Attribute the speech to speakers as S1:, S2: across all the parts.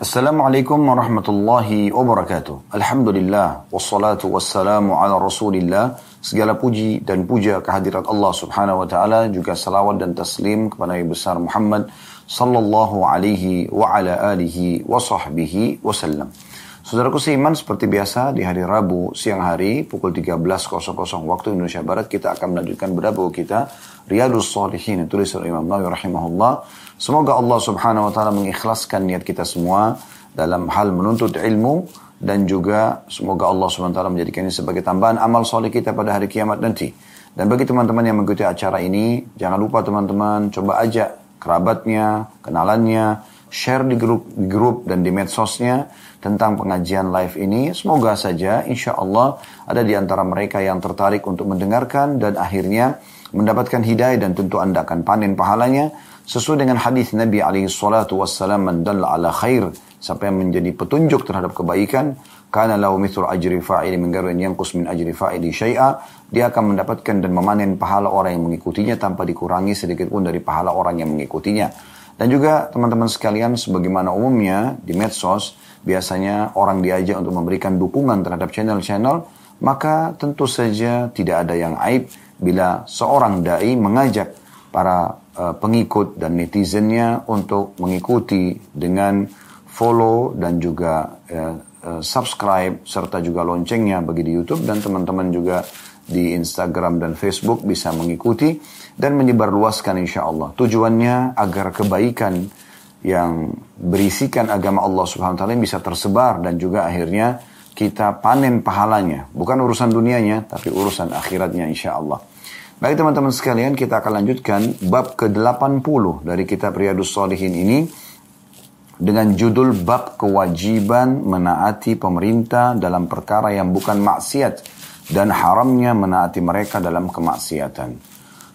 S1: Assalamualaikum warahmatullahi wabarakatuh. Alhamdulillah wassalatu wassalamu ala Rasulillah. Segala puji dan puja kehadirat Allah Subhanahu wa taala juga salawat dan taslim kepada Nabi besar Muhammad sallallahu alaihi wa ala alihi wa sahbihi wasallam. Saudaraku seiman seperti biasa di hari Rabu siang hari pukul 13.00 waktu Indonesia Barat kita akan melanjutkan berdabu kita Riyadus Salihin tulis oleh Imam Nawawi rahimahullah Semoga Allah subhanahu wa ta'ala mengikhlaskan niat kita semua dalam hal menuntut ilmu dan juga semoga Allah subhanahu wa ta'ala menjadikan ini sebagai tambahan amal soleh kita pada hari kiamat nanti. Dan bagi teman-teman yang mengikuti acara ini, jangan lupa teman-teman coba ajak kerabatnya, kenalannya, share di grup, di grup dan di medsosnya tentang pengajian live ini. Semoga saja insya Allah ada di antara mereka yang tertarik untuk mendengarkan dan akhirnya mendapatkan hidayah dan tentu anda akan panen pahalanya sesuai dengan hadis Nabi alaihi salatu wassalam man ala khair sampai menjadi petunjuk terhadap kebaikan karena lahu mithlu ajri fa'ili min ghairi yanqus min ajri fa'ili syai'a dia akan mendapatkan dan memanen pahala orang yang mengikutinya tanpa dikurangi sedikit pun dari pahala orang yang mengikutinya. Dan juga teman-teman sekalian sebagaimana umumnya di medsos biasanya orang diajak untuk memberikan dukungan terhadap channel-channel maka tentu saja tidak ada yang aib bila seorang dai mengajak para uh, pengikut dan netizennya untuk mengikuti dengan follow dan juga uh, subscribe serta juga loncengnya bagi di YouTube dan teman-teman juga di Instagram dan Facebook bisa mengikuti dan menyebarluaskan insya Allah. Tujuannya agar kebaikan yang berisikan agama Allah Subhanahu wa taala bisa tersebar dan juga akhirnya kita panen pahalanya. Bukan urusan dunianya, tapi urusan akhiratnya insya Allah. Baik teman-teman sekalian, kita akan lanjutkan bab ke-80 dari kitab Riyadus Solihin ini dengan judul bab kewajiban menaati pemerintah dalam perkara yang bukan maksiat dan haramnya menaati mereka dalam kemaksiatan.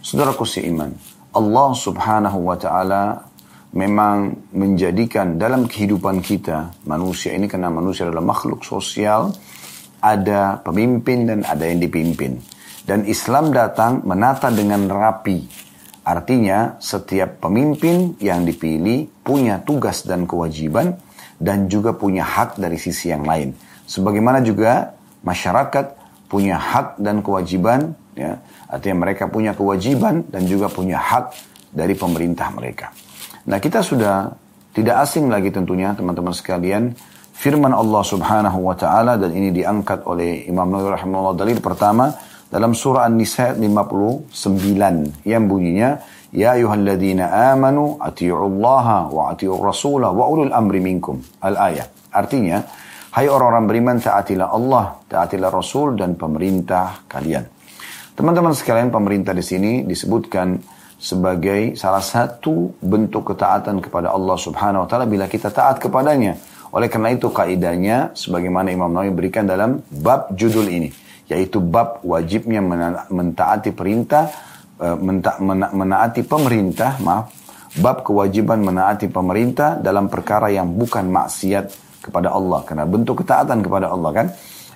S1: Saudaraku seiman, Allah Subhanahu wa taala memang menjadikan dalam kehidupan kita manusia ini karena manusia adalah makhluk sosial ada pemimpin dan ada yang dipimpin. Dan Islam datang menata dengan rapi. Artinya setiap pemimpin yang dipilih punya tugas dan kewajiban dan juga punya hak dari sisi yang lain. Sebagaimana juga masyarakat punya hak dan kewajiban, ya, artinya mereka punya kewajiban dan juga punya hak dari pemerintah mereka. Nah kita sudah tidak asing lagi tentunya teman-teman sekalian firman Allah Subhanahu wa taala dan ini diangkat oleh Imam Nawawi rahimahullah dalil pertama dalam surah An-Nisa 59 yang bunyinya Ya ayuhalladzina amanu ati'ullaha wa ati'ur rasulah wa ulul amri minkum. Al-ayat. Artinya, hai orang-orang beriman taatilah Allah, taatilah Rasul dan pemerintah kalian. Teman-teman sekalian, pemerintah di sini disebutkan sebagai salah satu bentuk ketaatan kepada Allah Subhanahu wa taala bila kita taat kepadanya. Oleh karena itu kaidahnya sebagaimana Imam Nawawi berikan dalam bab judul ini yaitu bab wajibnya mentaati perintah eh, menta, mena, menaati pemerintah maaf bab kewajiban menaati pemerintah dalam perkara yang bukan maksiat kepada Allah karena bentuk ketaatan kepada Allah kan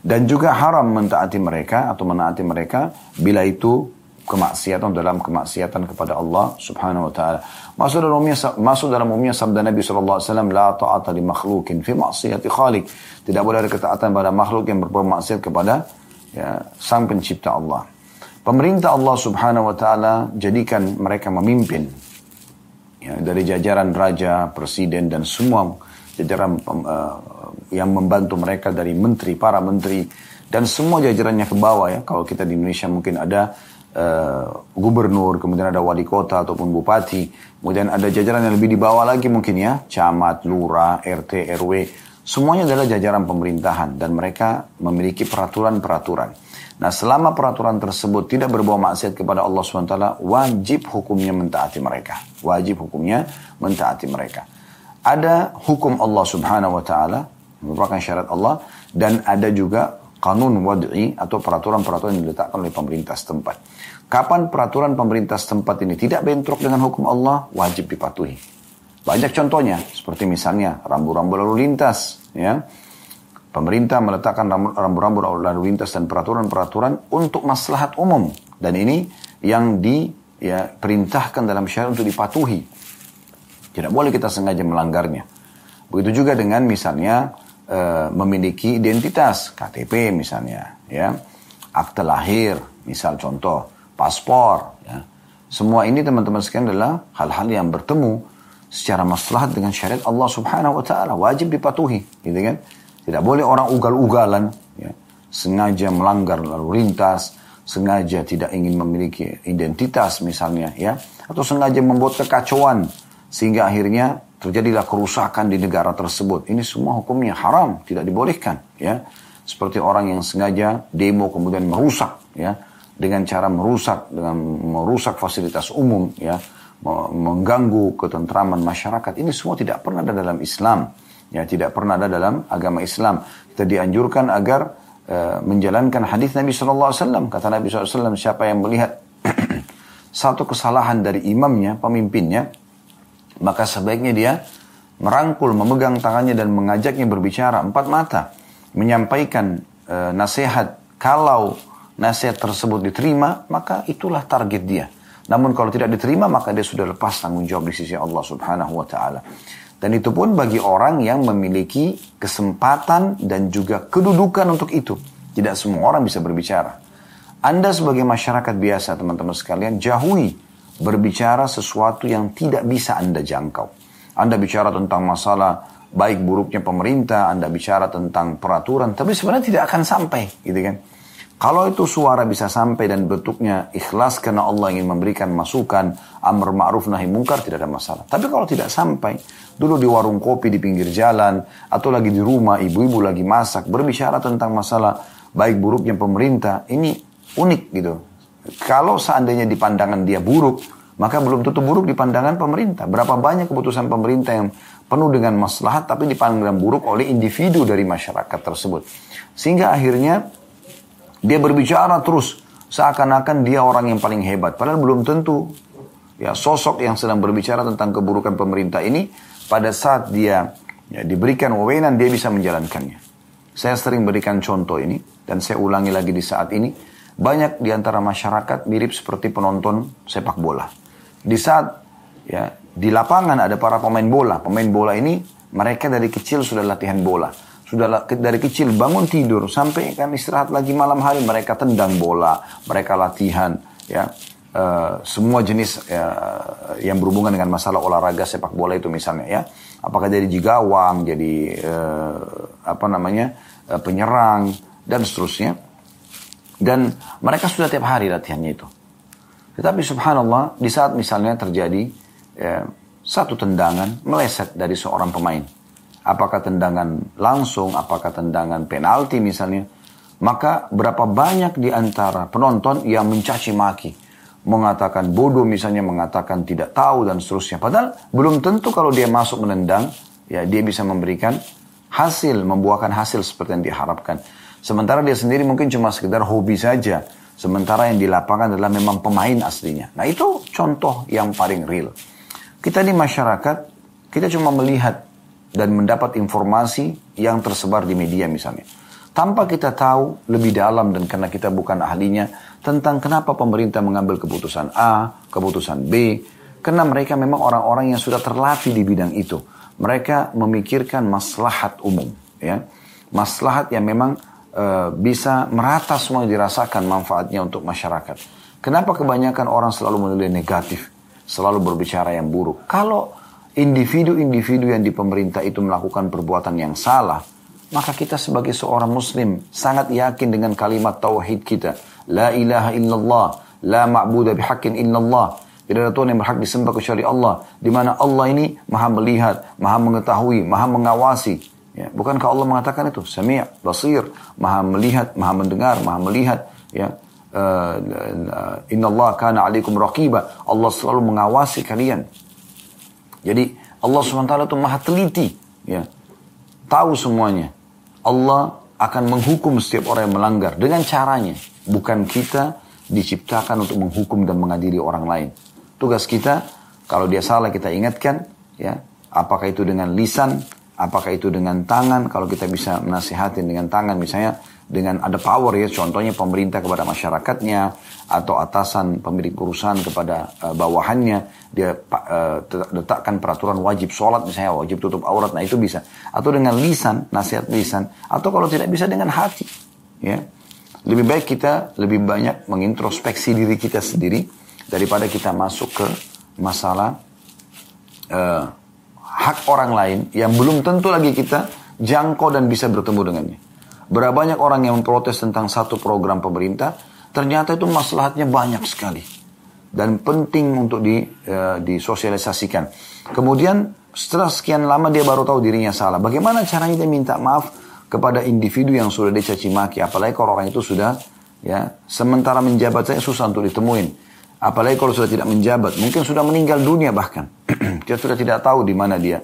S1: dan juga haram mentaati mereka atau menaati mereka bila itu kemaksiatan dalam kemaksiatan kepada Allah Subhanahu wa taala. Masuk dalam umumnya masuk dalam umumnya sabda Nabi sallallahu alaihi wasallam la ta'ata li makhluqin fi ma'siyati khaliq. Tidak boleh ada ketaatan pada makhluk yang berbuat maksiat kepada ya, sang pencipta Allah. Pemerintah Allah subhanahu wa ta'ala jadikan mereka memimpin ya, dari jajaran raja, presiden dan semua jajaran uh, yang membantu mereka dari menteri, para menteri dan semua jajarannya ke bawah ya. Kalau kita di Indonesia mungkin ada uh, gubernur, kemudian ada wali kota ataupun bupati, kemudian ada jajaran yang lebih di bawah lagi mungkin ya, camat, lurah, RT, RW, Semuanya adalah jajaran pemerintahan dan mereka memiliki peraturan-peraturan. Nah selama peraturan tersebut tidak berbawa maksiat kepada Allah SWT, wajib hukumnya mentaati mereka. Wajib hukumnya mentaati mereka. Ada hukum Allah Subhanahu wa taala merupakan syarat Allah dan ada juga kanun wad'i atau peraturan-peraturan yang diletakkan oleh pemerintah setempat. Kapan peraturan pemerintah setempat ini tidak bentrok dengan hukum Allah, wajib dipatuhi. Banyak contohnya, seperti misalnya rambu-rambu lalu lintas, ya. Pemerintah meletakkan rambu-rambu lalu lintas dan peraturan-peraturan untuk maslahat umum dan ini yang diperintahkan ya, dalam syariat untuk dipatuhi. Tidak boleh kita sengaja melanggarnya. Begitu juga dengan misalnya e, memiliki identitas KTP misalnya, ya, akte lahir, misal contoh, paspor, ya. Semua ini teman-teman sekalian adalah hal-hal yang bertemu secara maslahat dengan syariat Allah Subhanahu wa taala, wajib dipatuhi, gitu kan? Tidak boleh orang ugal-ugalan, ya, sengaja melanggar lalu lintas, sengaja tidak ingin memiliki identitas misalnya, ya, atau sengaja membuat kekacauan sehingga akhirnya terjadilah kerusakan di negara tersebut. Ini semua hukumnya haram, tidak dibolehkan, ya. Seperti orang yang sengaja demo kemudian merusak, ya, dengan cara merusak, dengan merusak fasilitas umum, ya, mengganggu ketentraman masyarakat. Ini semua tidak pernah ada dalam Islam. Ya, tidak pernah ada dalam agama Islam. Kita dianjurkan agar uh, menjalankan hadis Nabi SAW. Kata Nabi SAW, siapa yang melihat satu kesalahan dari imamnya, pemimpinnya, maka sebaiknya dia merangkul, memegang tangannya dan mengajaknya berbicara empat mata, menyampaikan uh, nasihat. Kalau nasihat tersebut diterima, maka itulah target dia. Namun kalau tidak diterima, maka dia sudah lepas tanggung jawab di sisi Allah Subhanahu wa taala. Dan itu pun bagi orang yang memiliki kesempatan dan juga kedudukan untuk itu. Tidak semua orang bisa berbicara. Anda sebagai masyarakat biasa, teman-teman sekalian, jauhi berbicara sesuatu yang tidak bisa Anda jangkau. Anda bicara tentang masalah baik buruknya pemerintah, Anda bicara tentang peraturan, tapi sebenarnya tidak akan sampai, gitu kan? Kalau itu suara bisa sampai dan bentuknya ikhlas karena Allah ingin memberikan masukan, amr ma'ruf nahi mungkar tidak ada masalah. Tapi kalau tidak sampai, dulu di warung kopi di pinggir jalan, atau lagi di rumah, ibu-ibu lagi masak, berbicara tentang masalah baik buruknya pemerintah, ini unik gitu. Kalau seandainya di pandangan dia buruk, maka belum tentu buruk di pandangan pemerintah. Berapa banyak keputusan pemerintah yang penuh dengan maslahat tapi dipandang buruk oleh individu dari masyarakat tersebut. Sehingga akhirnya dia berbicara terus seakan-akan dia orang yang paling hebat. Padahal belum tentu ya sosok yang sedang berbicara tentang keburukan pemerintah ini pada saat dia ya, diberikan wewenang dia bisa menjalankannya. Saya sering berikan contoh ini dan saya ulangi lagi di saat ini. Banyak di antara masyarakat mirip seperti penonton sepak bola. Di saat ya di lapangan ada para pemain bola. Pemain bola ini mereka dari kecil sudah latihan bola sudah dari kecil bangun tidur sampai kan istirahat lagi malam hari mereka tendang bola, mereka latihan ya. Uh, semua jenis uh, yang berhubungan dengan masalah olahraga sepak bola itu misalnya ya. Apakah jadi jigawang, jadi uh, apa namanya? Uh, penyerang dan seterusnya. Dan mereka sudah tiap hari latihannya itu. Tetapi subhanallah di saat misalnya terjadi ya, satu tendangan meleset dari seorang pemain apakah tendangan langsung, apakah tendangan penalti misalnya, maka berapa banyak di antara penonton yang mencaci maki, mengatakan bodoh misalnya, mengatakan tidak tahu dan seterusnya. Padahal belum tentu kalau dia masuk menendang, ya dia bisa memberikan hasil, membuahkan hasil seperti yang diharapkan. Sementara dia sendiri mungkin cuma sekedar hobi saja. Sementara yang di lapangan adalah memang pemain aslinya. Nah itu contoh yang paling real. Kita di masyarakat, kita cuma melihat dan mendapat informasi yang tersebar di media misalnya. Tanpa kita tahu lebih dalam dan karena kita bukan ahlinya tentang kenapa pemerintah mengambil keputusan A, keputusan B. Karena mereka memang orang-orang yang sudah terlatih di bidang itu. Mereka memikirkan maslahat umum. ya Maslahat yang memang e, bisa merata semua dirasakan manfaatnya untuk masyarakat. Kenapa kebanyakan orang selalu menilai negatif? Selalu berbicara yang buruk. Kalau individu-individu yang di pemerintah itu melakukan perbuatan yang salah, maka kita sebagai seorang muslim sangat yakin dengan kalimat tauhid kita. La ilaha illallah, la ma'budu bihaqqin illallah. Tidak ada Tuhan yang berhak disembah kecuali Allah. Di mana Allah ini maha melihat, maha mengetahui, maha mengawasi. Ya, bukankah Allah mengatakan itu? Sami' basir, maha melihat, maha mendengar, maha melihat. Ya, uh, Inna Allah kana alaikum raqiba. Allah selalu mengawasi kalian. Jadi Allah SWT itu maha teliti. Ya. Tahu semuanya. Allah akan menghukum setiap orang yang melanggar dengan caranya. Bukan kita diciptakan untuk menghukum dan mengadili orang lain. Tugas kita, kalau dia salah kita ingatkan, ya, apakah itu dengan lisan, Apakah itu dengan tangan, kalau kita bisa menasihatin dengan tangan misalnya dengan ada power ya, contohnya pemerintah kepada masyarakatnya atau atasan pemilik perusahaan kepada uh, bawahannya, dia uh, letakkan peraturan wajib sholat misalnya, wajib tutup aurat, nah itu bisa. Atau dengan lisan, nasihat lisan, atau kalau tidak bisa dengan hati, ya. Lebih baik kita lebih banyak mengintrospeksi diri kita sendiri daripada kita masuk ke masalah uh, hak orang lain yang belum tentu lagi kita jangkau dan bisa bertemu dengannya. Berapa banyak orang yang memprotes tentang satu program pemerintah, ternyata itu masalahnya banyak sekali dan penting untuk di, uh, disosialisasikan. Kemudian setelah sekian lama dia baru tahu dirinya salah. Bagaimana caranya dia minta maaf kepada individu yang sudah dicaci maki, apalagi kalau orang itu sudah ya sementara menjabat saya susah untuk ditemuin. Apalagi kalau sudah tidak menjabat, mungkin sudah meninggal dunia bahkan. dia sudah tidak tahu di mana dia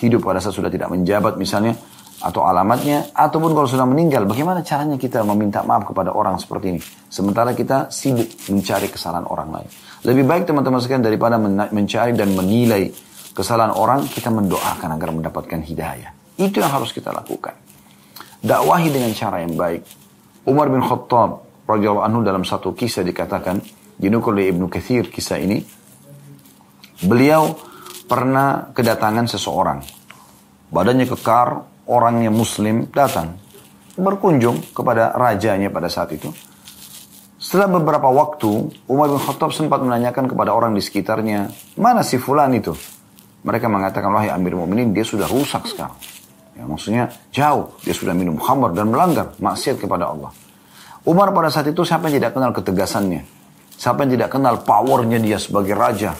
S1: hidup pada saat sudah tidak menjabat misalnya atau alamatnya ataupun kalau sudah meninggal bagaimana caranya kita meminta maaf kepada orang seperti ini? Sementara kita sibuk mencari kesalahan orang lain. Lebih baik teman-teman sekalian daripada mencari dan menilai kesalahan orang kita mendoakan agar mendapatkan hidayah. Itu yang harus kita lakukan. Dakwahi dengan cara yang baik. Umar bin Khattab radhiyallahu anhu dalam satu kisah dikatakan dinukul oleh Ibnu Kathir kisah ini beliau pernah kedatangan seseorang. Badannya kekar, orangnya muslim, datang. Berkunjung kepada rajanya pada saat itu. Setelah beberapa waktu, Umar bin Khattab sempat menanyakan kepada orang di sekitarnya, mana si fulan itu? Mereka mengatakan, wahai Amir Mu'minin, dia sudah rusak sekarang. Ya, maksudnya jauh, dia sudah minum khamar dan melanggar maksiat kepada Allah. Umar pada saat itu siapa yang tidak kenal ketegasannya? Siapa yang tidak kenal powernya dia sebagai raja?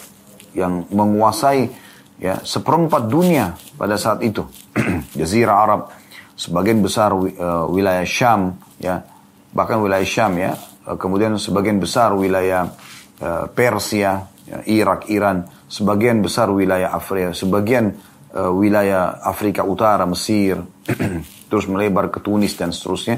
S1: yang menguasai ya seperempat dunia pada saat itu. Jazirah Arab, sebagian besar uh, wilayah Syam ya, bahkan wilayah Syam ya, uh, kemudian sebagian besar wilayah uh, Persia, ya, Irak, Iran, sebagian besar wilayah Afrika, sebagian uh, wilayah Afrika Utara, Mesir, terus melebar ke Tunis dan seterusnya.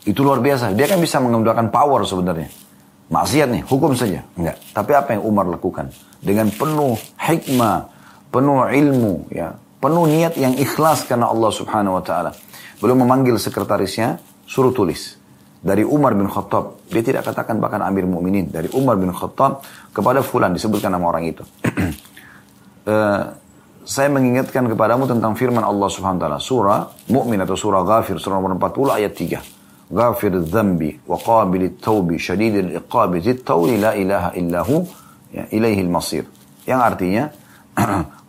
S1: Itu luar biasa. Dia kan bisa menggunakan power sebenarnya maksiat nih, hukum saja. Enggak. Tapi apa yang Umar lakukan? Dengan penuh hikmah, penuh ilmu, ya, penuh niat yang ikhlas karena Allah Subhanahu wa taala. Belum memanggil sekretarisnya, suruh tulis. Dari Umar bin Khattab, dia tidak katakan bahkan Amir Mukminin. Dari Umar bin Khattab kepada fulan disebutkan nama orang itu. uh, saya mengingatkan kepadamu tentang firman Allah Subhanahu wa taala surah Mukmin atau surah Ghafir surah nomor 40 ayat 3. غافر الذنب وقابل التوب شديد الإقاب ذي الطول لا إله إلا هو ya, إليه المصير yang artinya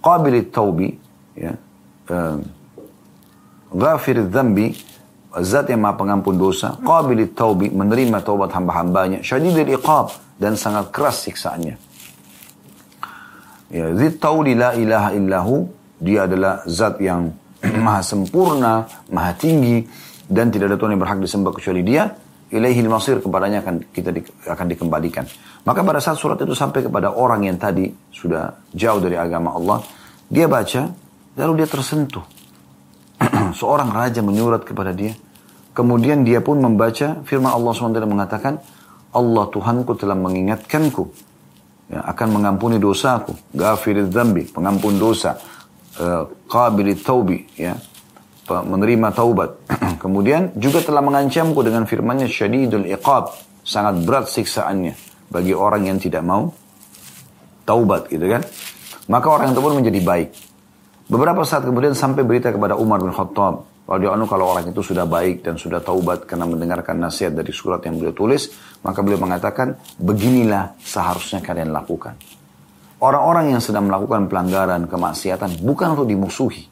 S1: qabil taubi ya uh, ghafir dzambi zat yang maha pengampun dosa qabil taubi menerima taubat hamba-hambanya syadidul iqab dan sangat keras siksaannya ya dzit tauli la ilaha illahu dia adalah zat yang maha sempurna maha tinggi dan tidak ada Tuhan yang berhak disembah kecuali dia ilaihil masir kepadanya akan kita di, akan dikembalikan. Maka pada saat surat itu sampai kepada orang yang tadi sudah jauh dari agama Allah dia baca lalu dia tersentuh. Seorang raja menyurat kepada dia. Kemudian dia pun membaca firman Allah SWT mengatakan Allah Tuhanku telah mengingatkanku ya, akan mengampuni dosaku. Gafirid dzambi pengampun dosa. Uh, qabilit taubi ya menerima taubat. Kemudian juga telah mengancamku dengan firmannya syadidul iqab. Sangat berat siksaannya bagi orang yang tidak mau taubat gitu kan. Maka orang itu pun menjadi baik. Beberapa saat kemudian sampai berita kepada Umar bin Khattab. anu kalau orang itu sudah baik dan sudah taubat karena mendengarkan nasihat dari surat yang beliau tulis. Maka beliau mengatakan, beginilah seharusnya kalian lakukan. Orang-orang yang sedang melakukan pelanggaran, kemaksiatan, bukan untuk dimusuhi.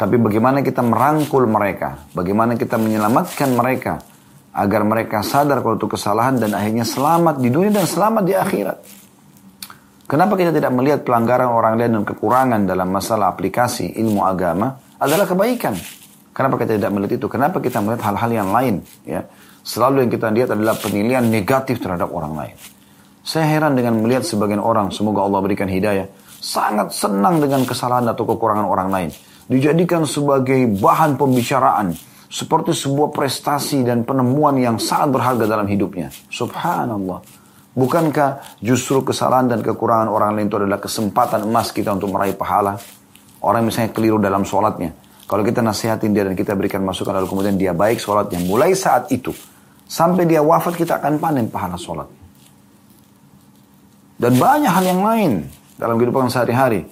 S1: Tapi bagaimana kita merangkul mereka, bagaimana kita menyelamatkan mereka agar mereka sadar kalau itu kesalahan dan akhirnya selamat di dunia dan selamat di akhirat. Kenapa kita tidak melihat pelanggaran orang lain dan kekurangan dalam masalah aplikasi ilmu agama adalah kebaikan? Kenapa kita tidak melihat itu? Kenapa kita melihat hal-hal yang lain? Ya, selalu yang kita lihat adalah penilaian negatif terhadap orang lain. Saya heran dengan melihat sebagian orang, semoga Allah berikan hidayah, sangat senang dengan kesalahan atau kekurangan orang lain dijadikan sebagai bahan pembicaraan seperti sebuah prestasi dan penemuan yang sangat berharga dalam hidupnya. Subhanallah. Bukankah justru kesalahan dan kekurangan orang lain itu adalah kesempatan emas kita untuk meraih pahala? Orang misalnya keliru dalam sholatnya. Kalau kita nasihatin dia dan kita berikan masukan lalu kemudian dia baik sholatnya. Mulai saat itu. Sampai dia wafat kita akan panen pahala sholat. Dan banyak hal yang lain dalam kehidupan sehari-hari.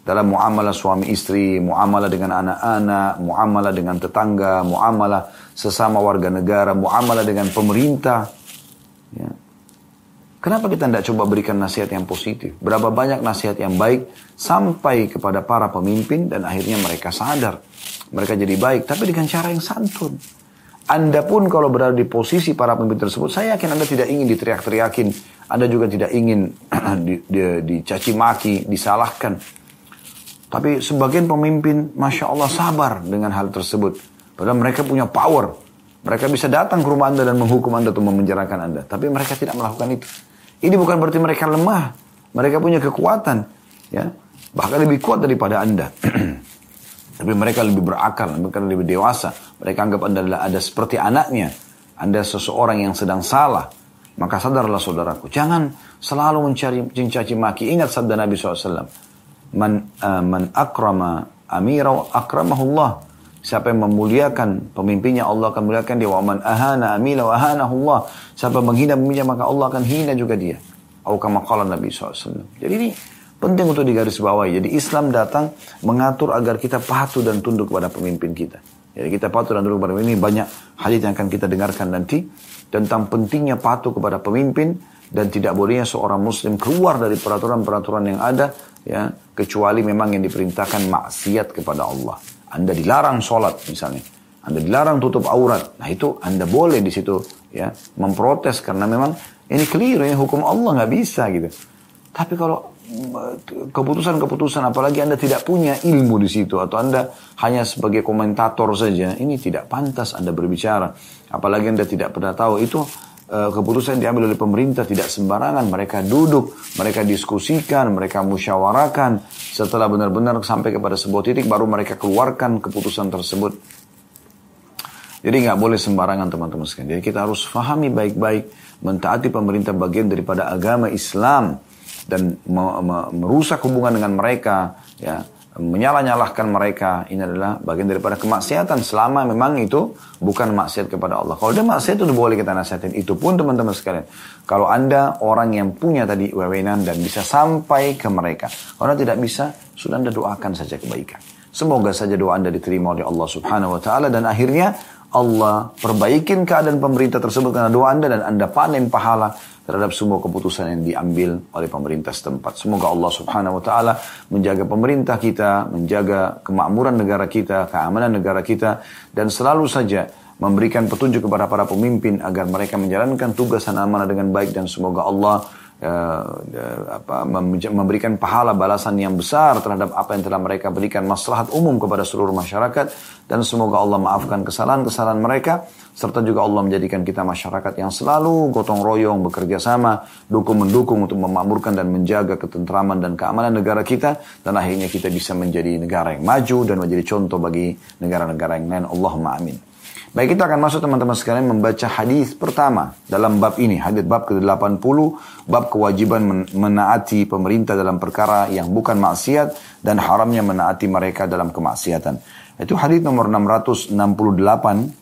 S1: Dalam muamalah suami istri, muamalah dengan anak-anak, muamalah dengan tetangga, muamalah sesama warga negara, muamalah dengan pemerintah. Ya. Kenapa kita tidak coba berikan nasihat yang positif? Berapa banyak nasihat yang baik sampai kepada para pemimpin dan akhirnya mereka sadar. Mereka jadi baik, tapi dengan cara yang santun. Anda pun kalau berada di posisi para pemimpin tersebut, saya yakin Anda tidak ingin diteriak-teriakin. Anda juga tidak ingin di, di, dicaci maki, disalahkan. Tapi sebagian pemimpin, Masya Allah sabar dengan hal tersebut. Padahal mereka punya power. Mereka bisa datang ke rumah Anda dan menghukum Anda atau memenjarakan Anda. Tapi mereka tidak melakukan itu. Ini bukan berarti mereka lemah. Mereka punya kekuatan. ya Bahkan lebih kuat daripada Anda. Tapi mereka lebih berakal, mereka lebih dewasa. Mereka anggap Anda adalah ada seperti anaknya. Anda seseorang yang sedang salah. Maka sadarlah saudaraku. Jangan selalu mencari mencaci maki. Ingat sabda Nabi SAW. Man, uh, man akrama amira akramahullah. Siapa yang memuliakan pemimpinnya Allah akan muliakan dia. Wa man ahana amila wa Allah. Siapa menghina pemimpinnya maka Allah akan hina juga dia. Atau kama qala Nabi SAW. Jadi ini penting untuk digarisbawahi. Jadi Islam datang mengatur agar kita patuh dan tunduk kepada pemimpin kita. Jadi kita patuh dan tunduk kepada pemimpin. Ini banyak hadis yang akan kita dengarkan nanti. Tentang pentingnya patuh kepada pemimpin. Dan tidak bolehnya seorang muslim keluar dari peraturan-peraturan yang ada. ya Kecuali memang yang diperintahkan maksiat kepada Allah. Anda dilarang sholat misalnya. Anda dilarang tutup aurat. Nah itu Anda boleh di situ ya memprotes karena memang ini keliru, ini hukum Allah nggak bisa gitu. Tapi kalau keputusan-keputusan apalagi Anda tidak punya ilmu di situ atau Anda hanya sebagai komentator saja, ini tidak pantas Anda berbicara. Apalagi Anda tidak pernah tahu itu Eh, keputusan yang diambil oleh pemerintah tidak sembarangan. Mereka duduk, mereka diskusikan, mereka musyawarakan. Setelah benar-benar sampai kepada sebuah titik, baru mereka keluarkan keputusan tersebut. Jadi nggak boleh sembarangan teman-teman sekalian. Jadi kita harus fahami baik-baik, mentaati pemerintah bagian daripada agama Islam dan merusak hubungan dengan mereka, ya menyalah-nyalahkan mereka ini adalah bagian daripada kemaksiatan selama memang itu bukan maksiat kepada Allah. Kalau dia maksiat itu boleh kita nasihatin. Itu pun teman-teman sekalian. Kalau anda orang yang punya tadi wewenang dan bisa sampai ke mereka. Kalau tidak bisa, sudah anda doakan saja kebaikan. Semoga saja doa anda diterima oleh Allah subhanahu wa ta'ala dan akhirnya Allah perbaikin keadaan pemerintah tersebut karena doa anda dan anda panen pahala terhadap semua keputusan yang diambil oleh pemerintah setempat. Semoga Allah Subhanahu wa taala menjaga pemerintah kita, menjaga kemakmuran negara kita, keamanan negara kita dan selalu saja memberikan petunjuk kepada para pemimpin agar mereka menjalankan tugas dan amanah dengan baik. Dan semoga Allah uh, apa, memberikan pahala balasan yang besar terhadap apa yang telah mereka berikan maslahat umum kepada seluruh masyarakat. Dan semoga Allah maafkan kesalahan-kesalahan mereka serta juga Allah menjadikan kita masyarakat yang selalu gotong royong bekerja sama dukung mendukung untuk memakmurkan dan menjaga ketentraman dan keamanan negara kita dan akhirnya kita bisa menjadi negara yang maju dan menjadi contoh bagi negara-negara yang lain Allahumma amin Baik kita akan masuk teman-teman sekalian membaca hadis pertama dalam bab ini. Hadis bab ke-80, bab kewajiban menaati pemerintah dalam perkara yang bukan maksiat dan haramnya menaati mereka dalam kemaksiatan. Itu hadis nomor 668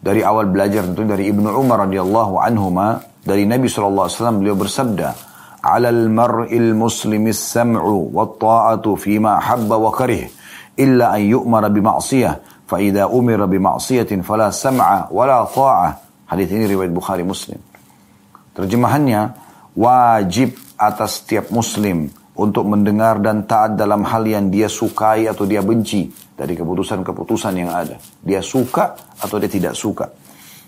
S1: dari awal belajar itu dari Ibnu Umar radhiyallahu anhuma dari Nabi sallallahu alaihi wasallam beliau bersabda alal mar'il muslimi sam'u wat ta'atu fima habba wa karih illa an yu'mara bi ma'siyah fa idza umira bi ma'siyatin fala sam'a wala ta'ah hadis ini riwayat Bukhari Muslim. Terjemahannya wajib atas setiap muslim untuk mendengar dan taat dalam hal yang dia sukai atau dia benci dari keputusan-keputusan yang ada dia suka atau dia tidak suka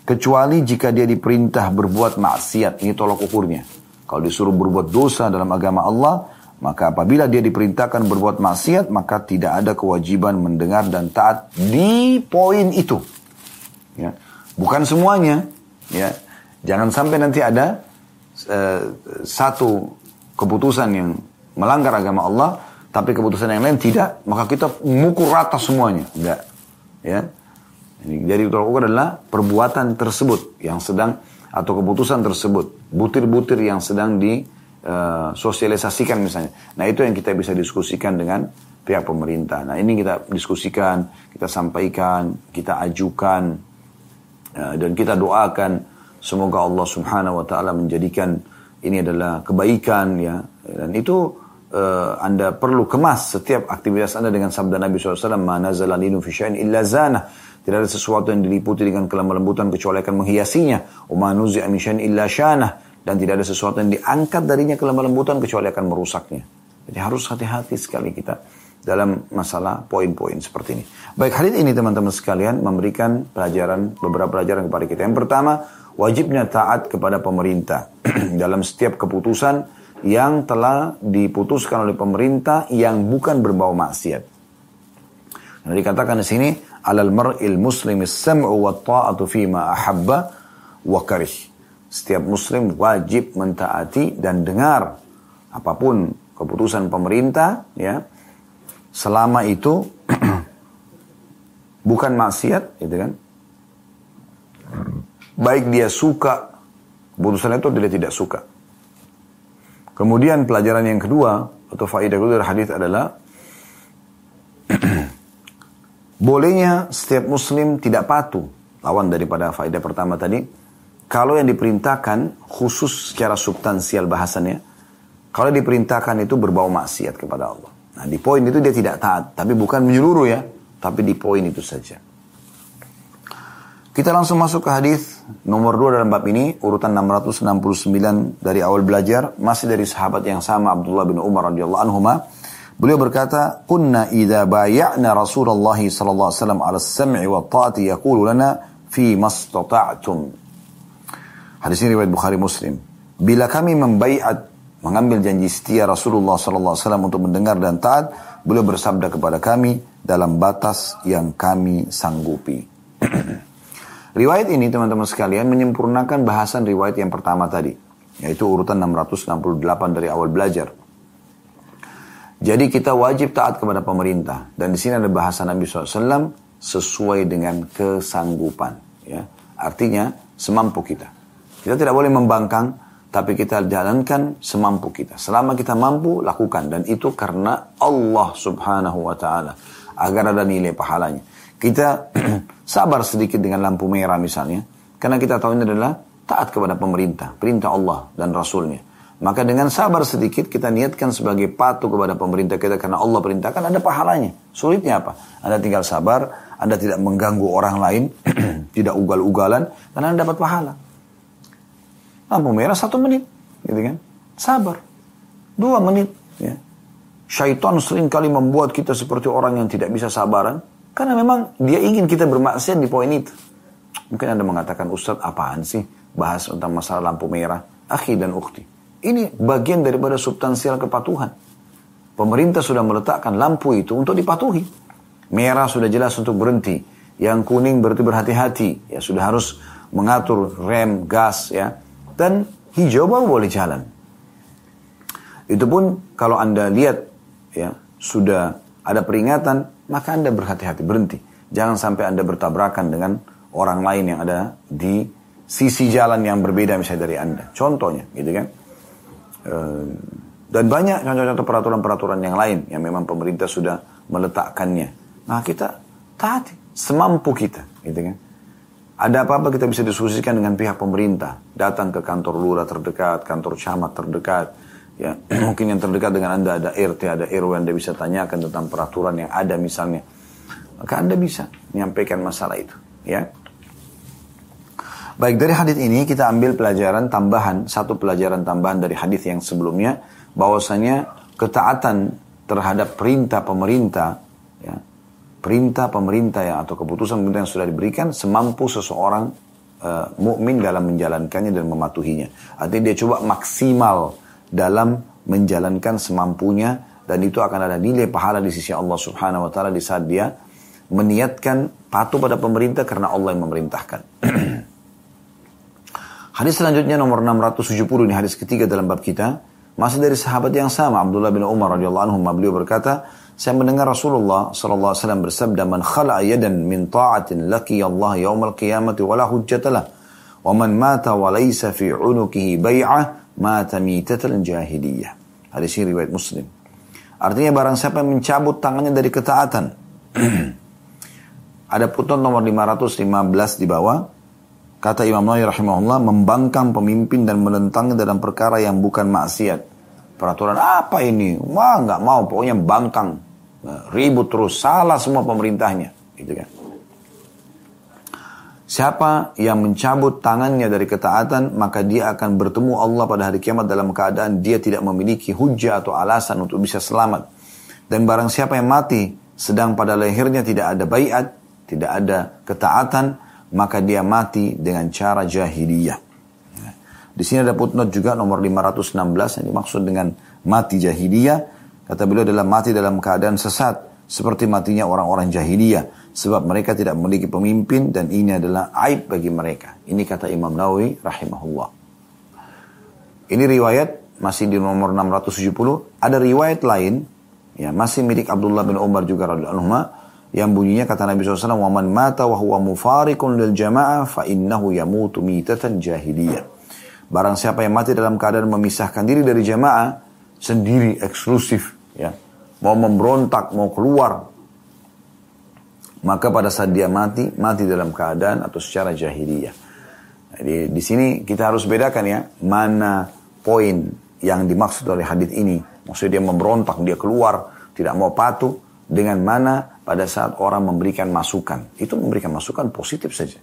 S1: kecuali jika dia diperintah berbuat maksiat ini tolak ukurnya kalau disuruh berbuat dosa dalam agama Allah maka apabila dia diperintahkan berbuat maksiat, maka tidak ada kewajiban mendengar dan taat di poin itu. Ya. Bukan semuanya. Ya. Jangan sampai nanti ada uh, satu keputusan yang melanggar agama Allah, tapi keputusan yang lain tidak, maka kita mukul rata semuanya. Enggak. Ya. Jadi ukur adalah perbuatan tersebut yang sedang atau keputusan tersebut, butir-butir yang sedang di uh, sosialisasikan misalnya. Nah itu yang kita bisa diskusikan dengan pihak pemerintah. Nah ini kita diskusikan, kita sampaikan, kita ajukan, ya, dan kita doakan semoga Allah Subhanahu Wa Taala menjadikan ini adalah kebaikan ya dan itu uh, anda perlu kemas setiap aktivitas anda dengan sabda Nabi SAW mana zalalinu fi illa zana. Tidak ada sesuatu yang diliputi dengan kelemah lembutan kecuali akan menghiasinya. Wa nuzi'a min illa syana dan tidak ada sesuatu yang diangkat darinya kelemah lembutan kecuali akan merusaknya. Jadi harus hati-hati sekali kita dalam masalah poin-poin seperti ini. Baik, hari ini teman-teman sekalian memberikan pelajaran, beberapa pelajaran kepada kita. Yang pertama, wajibnya taat kepada pemerintah. Dalam setiap keputusan yang telah diputuskan oleh pemerintah yang bukan berbau maksiat. Nah, dikatakan di sini, alal mar'il muslimi sam'u wa ta'atu fima ahabba wa karih. Setiap muslim wajib mentaati dan dengar apa pun keputusan pemerintah ya selama itu bukan maksiat gitu kan baik dia suka keputusan itu dia tidak suka kemudian pelajaran yang kedua atau faedah kedua dari hadis adalah bolehnya setiap muslim tidak patuh lawan daripada faedah pertama tadi kalau yang diperintahkan khusus secara substansial bahasannya kalau diperintahkan itu berbau maksiat kepada Allah Nah di poin itu dia tidak taat, tapi bukan menyeluruh ya, tapi di poin itu saja. Kita langsung masuk ke hadis nomor 2 dalam bab ini, urutan 669 dari awal belajar, masih dari sahabat yang sama Abdullah bin Umar radhiyallahu anhu. Beliau berkata, "Kunna idza bay'na Rasulullah sallallahu alaihi wasallam 'ala as-sam'i wa ta'ati yaqulu lana fi mastata'tum." Hadis ini riwayat Bukhari Muslim. Bila kami membaiat mengambil janji setia Rasulullah SAW untuk mendengar dan taat, beliau bersabda kepada kami dalam batas yang kami sanggupi. riwayat ini teman-teman sekalian menyempurnakan bahasan riwayat yang pertama tadi, yaitu urutan 668 dari awal belajar. Jadi kita wajib taat kepada pemerintah dan di sini ada bahasa Nabi SAW sesuai dengan kesanggupan. Ya. Artinya semampu kita. Kita tidak boleh membangkang tapi kita jalankan semampu kita. Selama kita mampu, lakukan. Dan itu karena Allah subhanahu wa ta'ala. Agar ada nilai pahalanya. Kita sabar sedikit dengan lampu merah misalnya. Karena kita tahu ini adalah taat kepada pemerintah. Perintah Allah dan Rasulnya. Maka dengan sabar sedikit kita niatkan sebagai patuh kepada pemerintah kita. Karena Allah perintahkan ada pahalanya. Sulitnya apa? Anda tinggal sabar. Anda tidak mengganggu orang lain. tidak ugal-ugalan. Karena Anda dapat pahala. Lampu merah satu menit, gitu kan? Sabar. Dua menit, ya. Syaitan sering kali membuat kita seperti orang yang tidak bisa sabaran. Karena memang dia ingin kita bermaksiat di poin itu. Mungkin Anda mengatakan, Ustaz apaan sih bahas tentang masalah lampu merah? Akhi dan ukti. Ini bagian daripada substansial kepatuhan. Pemerintah sudah meletakkan lampu itu untuk dipatuhi. Merah sudah jelas untuk berhenti. Yang kuning berarti berhati-hati. Ya sudah harus mengatur rem, gas ya dan hijau baru boleh jalan. Itu pun kalau Anda lihat ya sudah ada peringatan, maka Anda berhati-hati berhenti. Jangan sampai Anda bertabrakan dengan orang lain yang ada di sisi jalan yang berbeda misalnya dari Anda. Contohnya, gitu kan. Eh, dan banyak contoh-contoh peraturan-peraturan yang lain yang memang pemerintah sudah meletakkannya. Nah kita taati semampu kita, gitu kan. Ada apa-apa kita bisa diskusikan dengan pihak pemerintah. Datang ke kantor lurah terdekat, kantor camat terdekat. Ya, mungkin yang terdekat dengan Anda ada RT, ada RW Anda bisa tanyakan tentang peraturan yang ada misalnya. Maka Anda bisa menyampaikan masalah itu, ya. Baik, dari hadis ini kita ambil pelajaran tambahan, satu pelajaran tambahan dari hadis yang sebelumnya bahwasanya ketaatan terhadap perintah pemerintah ya, perintah pemerintah yang atau keputusan pemerintah yang sudah diberikan semampu seseorang uh, mukmin dalam menjalankannya dan mematuhinya. Artinya dia coba maksimal dalam menjalankan semampunya dan itu akan ada nilai pahala di sisi Allah Subhanahu wa taala di saat dia meniatkan patuh pada pemerintah karena Allah yang memerintahkan. hadis selanjutnya nomor 670 ini hadis ketiga dalam bab kita masih dari sahabat yang sama Abdullah bin Umar radhiyallahu anhu beliau berkata saya mendengar Rasulullah sallallahu alaihi wasallam bersabda, "Man khala'a yadan min ta'atin laki Allah yaumal qiyamati wala hujjatalah, wa man mata wa laysa fi 'unukihi bai'ah mata mitatal jahiliyah." Hadis ini riwayat Muslim. Artinya barang siapa yang mencabut tangannya dari ketaatan. Ada putun nomor 515 di bawah. Kata Imam Nawawi rahimahullah membangkang pemimpin dan menentangnya dalam perkara yang bukan maksiat. Peraturan apa ini? Wah nggak mau, pokoknya bangkang. Ribut terus, salah semua pemerintahnya. Gitu kan. Siapa yang mencabut tangannya dari ketaatan, maka dia akan bertemu Allah pada hari kiamat dalam keadaan dia tidak memiliki hujah atau alasan untuk bisa selamat. Dan barang siapa yang mati sedang pada lehernya tidak ada bayat, tidak ada ketaatan, maka dia mati dengan cara jahiliyah. Di sini ada footnote juga nomor 516 yang dimaksud dengan mati jahiliyah. Kata beliau adalah mati dalam keadaan sesat seperti matinya orang-orang jahiliyah sebab mereka tidak memiliki pemimpin dan ini adalah aib bagi mereka. Ini kata Imam Nawawi rahimahullah. Ini riwayat masih di nomor 670. Ada riwayat lain ya masih milik Abdullah bin Umar juga radhiyallahu yang bunyinya kata Nabi SAW, "Waman mata wa huwa mufarikun lil jamaah fa innahu yamutu mitatan jahiliyah." Barang siapa yang mati dalam keadaan memisahkan diri dari jamaah sendiri eksklusif ya, mau memberontak, mau keluar, maka pada saat dia mati, mati dalam keadaan atau secara jahiliyah. Jadi di sini kita harus bedakan ya, mana poin yang dimaksud oleh hadis ini. Maksudnya dia memberontak, dia keluar, tidak mau patuh, dengan mana pada saat orang memberikan masukan. Itu memberikan masukan positif saja.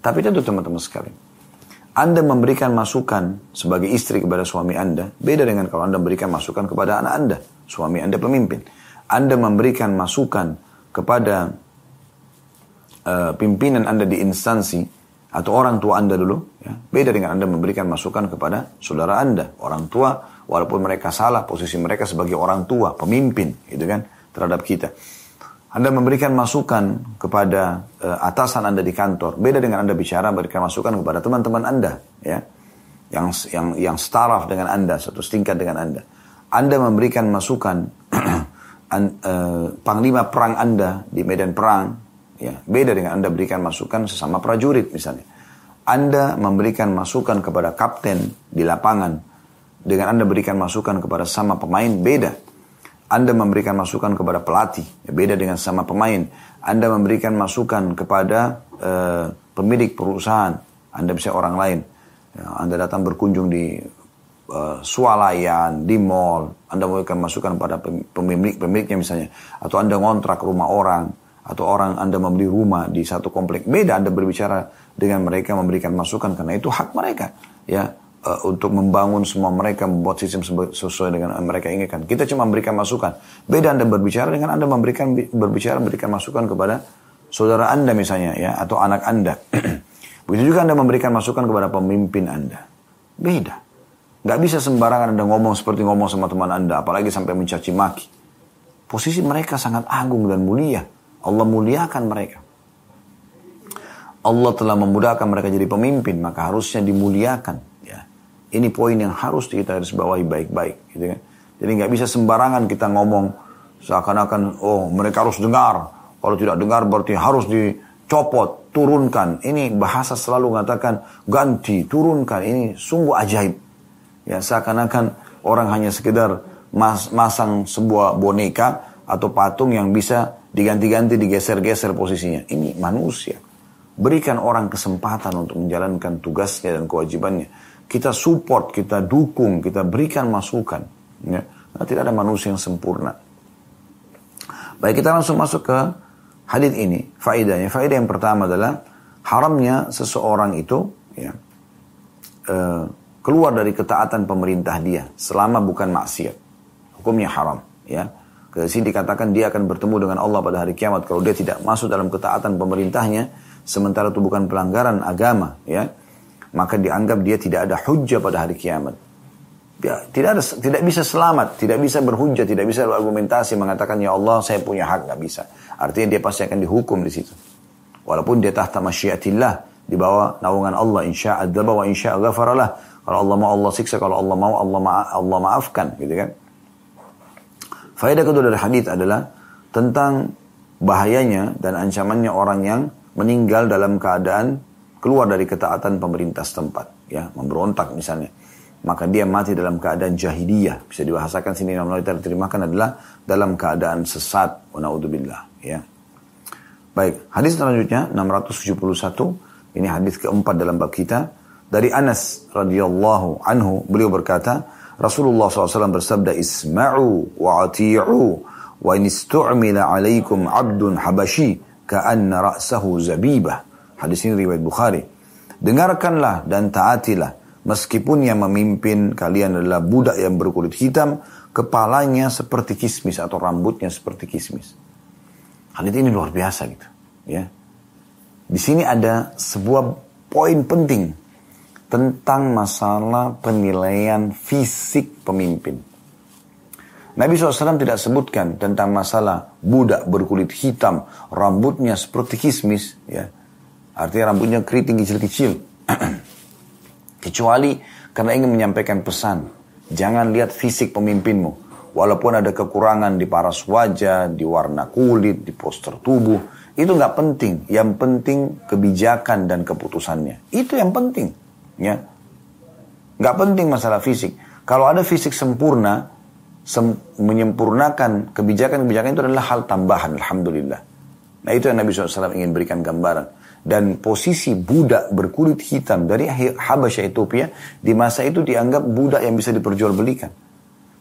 S1: Tapi tentu teman-teman sekalian. Anda memberikan masukan sebagai istri kepada suami Anda, beda dengan kalau Anda memberikan masukan kepada anak Anda, suami Anda pemimpin. Anda memberikan masukan kepada uh, pimpinan Anda di instansi atau orang tua Anda dulu, ya, beda dengan Anda memberikan masukan kepada saudara Anda, orang tua, walaupun mereka salah, posisi mereka sebagai orang tua, pemimpin, gitu kan, terhadap kita. Anda memberikan masukan kepada uh, atasan Anda di kantor. Beda dengan Anda bicara memberikan masukan kepada teman-teman Anda, ya. Yang yang yang staraf dengan Anda, satu tingkat dengan Anda. Anda memberikan masukan an, uh, panglima perang Anda di medan perang, ya. Beda dengan Anda berikan masukan sesama prajurit misalnya. Anda memberikan masukan kepada kapten di lapangan dengan Anda berikan masukan kepada sama pemain beda. Anda memberikan masukan kepada pelatih, ya, beda dengan sama pemain. Anda memberikan masukan kepada uh, pemilik perusahaan, Anda bisa orang lain. Ya, anda datang berkunjung di uh, swalayan, di mall, Anda memberikan masukan pada pemilik-pemiliknya misalnya. Atau Anda ngontrak rumah orang, atau orang Anda membeli rumah di satu komplek. Beda Anda berbicara dengan mereka memberikan masukan karena itu hak mereka. Ya, uh, untuk membangun semua mereka membuat sistem sesuai dengan yang mereka inginkan. Kita cuma memberikan masukan. Beda Anda berbicara dengan Anda memberikan berbicara memberikan masukan kepada saudara Anda misalnya ya atau anak Anda. Begitu juga Anda memberikan masukan kepada pemimpin Anda. Beda. Gak bisa sembarangan Anda ngomong seperti ngomong sama teman Anda, apalagi sampai mencaci maki. Posisi mereka sangat agung dan mulia. Allah muliakan mereka. Allah telah memudahkan mereka jadi pemimpin, maka harusnya dimuliakan. Ini poin yang harus kita harus bawahi baik-baik, gitu kan. Jadi nggak bisa sembarangan kita ngomong seakan-akan oh mereka harus dengar. Kalau tidak dengar berarti harus dicopot, turunkan. Ini bahasa selalu mengatakan ganti, turunkan. Ini sungguh ajaib. Ya seakan-akan orang hanya sekedar mas masang sebuah boneka atau patung yang bisa diganti-ganti, digeser-geser posisinya. Ini manusia. Berikan orang kesempatan untuk menjalankan tugasnya dan kewajibannya kita support, kita dukung, kita berikan masukan. Ya. Nah, tidak ada manusia yang sempurna. Baik, kita langsung masuk ke hadis ini. Faedahnya, faedah yang pertama adalah haramnya seseorang itu ya, uh, keluar dari ketaatan pemerintah dia selama bukan maksiat. Hukumnya haram. Ya. Ke sini dikatakan dia akan bertemu dengan Allah pada hari kiamat kalau dia tidak masuk dalam ketaatan pemerintahnya sementara itu bukan pelanggaran agama ya maka dianggap dia tidak ada hujah pada hari kiamat. Ya, tidak ada, tidak bisa selamat, tidak bisa berhujah, tidak bisa berargumentasi mengatakan ya Allah saya punya hak nggak bisa. Artinya dia pasti akan dihukum di situ. Walaupun dia tahta masyiatillah di bawah naungan Allah insya adzaba wa insya ghafaralah. Kalau Allah mau Allah siksa, kalau Allah mau Allah ma Allah maafkan, gitu kan? Faedah kedua dari hadis adalah tentang bahayanya dan ancamannya orang yang meninggal dalam keadaan keluar dari ketaatan pemerintah setempat, ya, memberontak misalnya. maka dia mati dalam keadaan jahiliyah. Bisa dibahasakan sini yang kita terimakan adalah dalam keadaan sesat. Naudzubillah. Ya. Baik, hadis selanjutnya 671. Ini hadis keempat dalam bab kita. Dari Anas radhiyallahu anhu, beliau berkata, Rasulullah SAW bersabda, Isma'u wa ati'u wa in istu'mila alaikum abdun habashi ka'anna ra'sahu zabibah. Hadis ini riwayat Bukhari. Dengarkanlah dan taatilah Meskipun yang memimpin kalian adalah budak yang berkulit hitam, kepalanya seperti kismis atau rambutnya seperti kismis. Hadis ini luar biasa gitu, ya. Di sini ada sebuah poin penting tentang masalah penilaian fisik pemimpin. Nabi SAW tidak sebutkan tentang masalah budak berkulit hitam, rambutnya seperti kismis, ya. Artinya rambutnya keriting kecil-kecil. Kecuali karena ingin menyampaikan pesan. Jangan lihat fisik pemimpinmu. Walaupun ada kekurangan di paras wajah, di warna kulit, di poster tubuh. Itu nggak penting. Yang penting kebijakan dan keputusannya. Itu yang penting. Ya. Nggak penting masalah fisik. Kalau ada fisik sempurna, sem menyempurnakan kebijakan-kebijakan itu adalah hal tambahan. Alhamdulillah. Nah itu yang Nabi SAW ingin berikan gambaran dan posisi budak berkulit hitam dari Habasyah Ethiopia di masa itu dianggap budak yang bisa diperjualbelikan.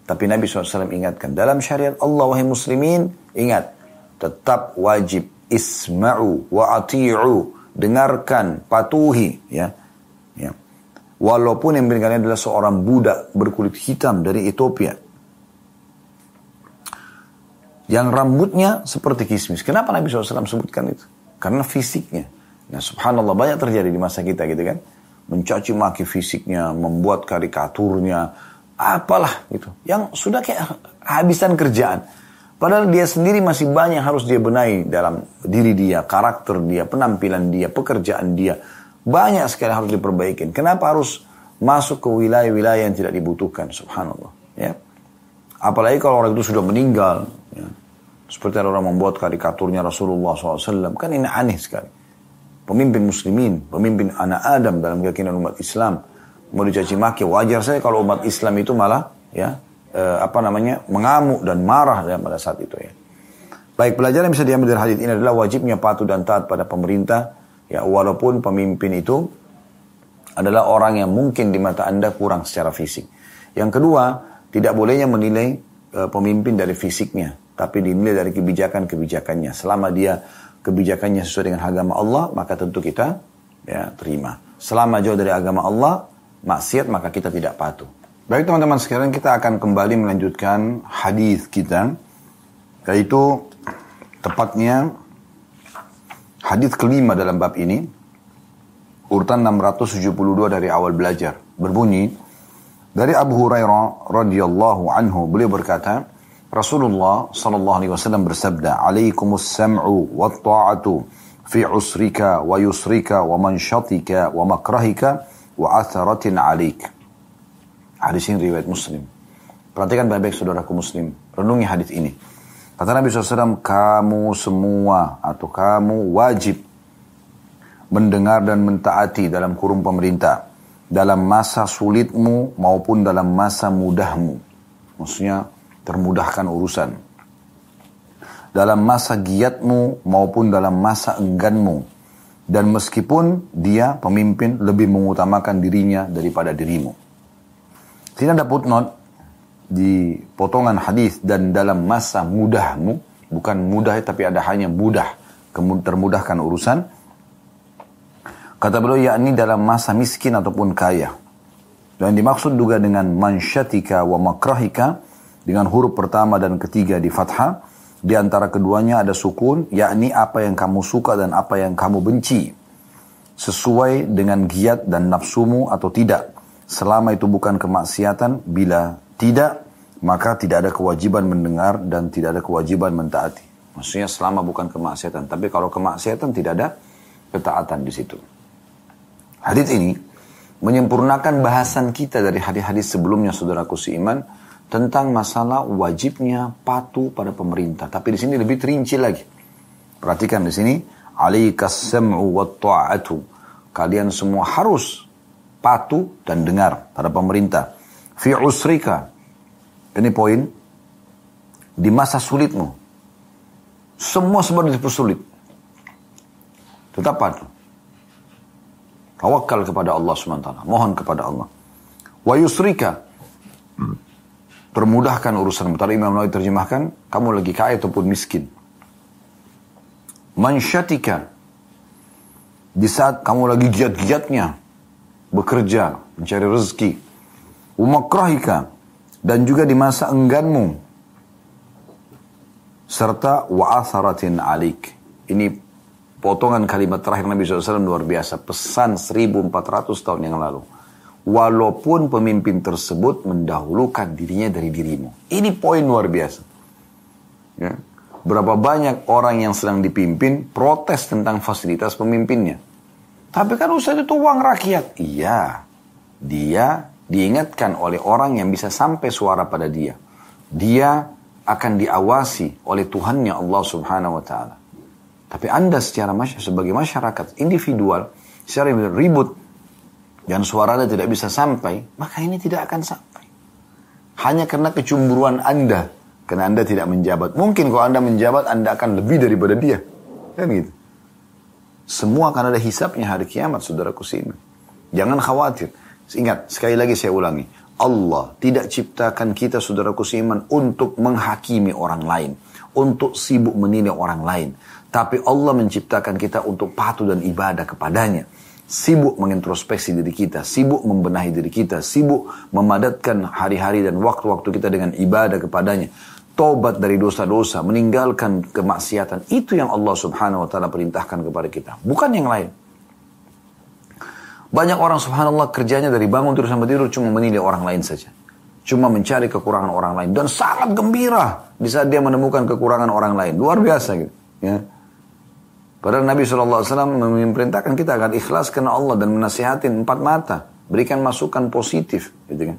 S1: Tapi Nabi SAW ingatkan, dalam syariat Allah wahai muslimin, ingat, tetap wajib isma'u wa ati'u, dengarkan, patuhi, ya. Walaupun yang kalian adalah seorang budak berkulit hitam dari Ethiopia. Yang rambutnya seperti kismis. Kenapa Nabi SAW sebutkan itu? Karena fisiknya. Nah subhanallah banyak terjadi di masa kita gitu kan. Mencaci maki fisiknya, membuat karikaturnya, apalah gitu. Yang sudah kayak habisan kerjaan. Padahal dia sendiri masih banyak harus dia benahi dalam diri dia, karakter dia, penampilan dia, pekerjaan dia. Banyak sekali harus diperbaiki. Kenapa harus masuk ke wilayah-wilayah yang tidak dibutuhkan? Subhanallah. Ya. Apalagi kalau orang itu sudah meninggal. Ya. Seperti ada orang membuat karikaturnya Rasulullah SAW. Kan ini aneh sekali pemimpin muslimin, pemimpin anak Adam dalam keyakinan umat Islam mau dicaci maki wajar saja kalau umat Islam itu malah ya eh, apa namanya mengamuk dan marah dalam pada saat itu ya. Baik pelajaran yang bisa diambil dari hadis ini adalah wajibnya patuh dan taat pada pemerintah ya walaupun pemimpin itu adalah orang yang mungkin di mata Anda kurang secara fisik. Yang kedua, tidak bolehnya menilai e, pemimpin dari fisiknya, tapi dinilai dari kebijakan-kebijakannya. Selama dia kebijakannya sesuai dengan agama Allah, maka tentu kita ya terima. Selama jauh dari agama Allah, maksiat maka kita tidak patuh. Baik teman-teman sekarang kita akan kembali melanjutkan hadis kita yaitu tepatnya hadis kelima dalam bab ini urutan 672 dari awal belajar berbunyi dari Abu Hurairah radhiyallahu anhu beliau berkata Rasulullah sallallahu alaihi wasallam bersabda, "Alaikumus sam'u wat ta'atu fi usrika wa yusrika wa manshatika wa makrahika wa atharatin 'alaik." Hadis ini riwayat Muslim. Perhatikan baik-baik saudaraku Muslim. Renungi hadis ini. Kata Nabi SAW, kamu semua atau kamu wajib mendengar dan mentaati dalam kurung pemerintah. Dalam masa sulitmu maupun dalam masa mudahmu. Maksudnya termudahkan urusan. Dalam masa giatmu maupun dalam masa engganmu. Dan meskipun dia pemimpin lebih mengutamakan dirinya daripada dirimu. Tidak ada footnote di potongan hadis dan dalam masa mudahmu, bukan mudah tapi ada hanya mudah, termudahkan urusan. Kata beliau yakni dalam masa miskin ataupun kaya. Dan dimaksud juga dengan mansyatika wa makrahika dengan huruf pertama dan ketiga di fathah. Di antara keduanya ada sukun, yakni apa yang kamu suka dan apa yang kamu benci. Sesuai dengan giat dan nafsumu atau tidak. Selama itu bukan kemaksiatan, bila tidak, maka tidak ada kewajiban mendengar dan tidak ada kewajiban mentaati. Maksudnya selama bukan kemaksiatan. Tapi kalau kemaksiatan tidak ada ketaatan di situ. Hadis ini menyempurnakan bahasan kita dari hadis-hadis sebelumnya saudaraku seiman tentang masalah wajibnya patuh pada pemerintah. Tapi di sini lebih terinci lagi. Perhatikan di sini, alaikas sam'u wa ta'atu. Kalian semua harus patuh dan dengar pada pemerintah. Fi usrika. Ini poin. Di masa sulitmu. Semua sebenarnya dipersulit. Tetap patuh. Tawakal kepada Allah SWT. Mohon kepada Allah. Wa yusrika. Permudahkan urusan. Tadi Imam Nawawi terjemahkan. Kamu lagi kaya ataupun miskin. Mansyatika. Di saat kamu lagi giat-giatnya. Bekerja. Mencari rezeki. Umakrahika. Dan juga di masa engganmu. Serta wa'atharatin alik. Ini potongan kalimat terakhir Nabi SAW luar biasa. Pesan 1400 tahun yang lalu. Walaupun pemimpin tersebut mendahulukan dirinya dari dirimu. Ini poin luar biasa. Ya. Berapa banyak orang yang sedang dipimpin protes tentang fasilitas pemimpinnya. Tapi kan Ustaz itu uang rakyat. Iya. Dia diingatkan oleh orang yang bisa sampai suara pada dia. Dia akan diawasi oleh Tuhannya Allah subhanahu wa ta'ala. Tapi Anda secara masyarakat, sebagai masyarakat individual, secara ribut, dan suara Anda tidak bisa sampai, maka ini tidak akan sampai. Hanya karena kecemburuan Anda, karena Anda tidak menjabat. Mungkin kalau Anda menjabat, Anda akan lebih daripada dia. Kan gitu. Semua akan ada hisapnya hari kiamat, saudaraku sini. Jangan khawatir. Ingat, sekali lagi saya ulangi. Allah tidak ciptakan kita, saudaraku seiman, untuk menghakimi orang lain. Untuk sibuk menilai orang lain. Tapi Allah menciptakan kita untuk patuh dan ibadah kepadanya. Sibuk mengintrospeksi diri kita, sibuk membenahi diri kita, sibuk memadatkan hari-hari dan waktu-waktu kita dengan ibadah kepadanya. Tobat dari dosa-dosa, meninggalkan kemaksiatan. Itu yang Allah subhanahu wa ta'ala perintahkan kepada kita. Bukan yang lain. Banyak orang subhanallah kerjanya dari bangun terus sampai tidur cuma menilai orang lain saja. Cuma mencari kekurangan orang lain. Dan sangat gembira di saat dia menemukan kekurangan orang lain. Luar biasa gitu. Ya. Padahal Nabi SAW memerintahkan kita agar ikhlas karena Allah dan menasihatin empat mata. Berikan masukan positif. Gitu kan.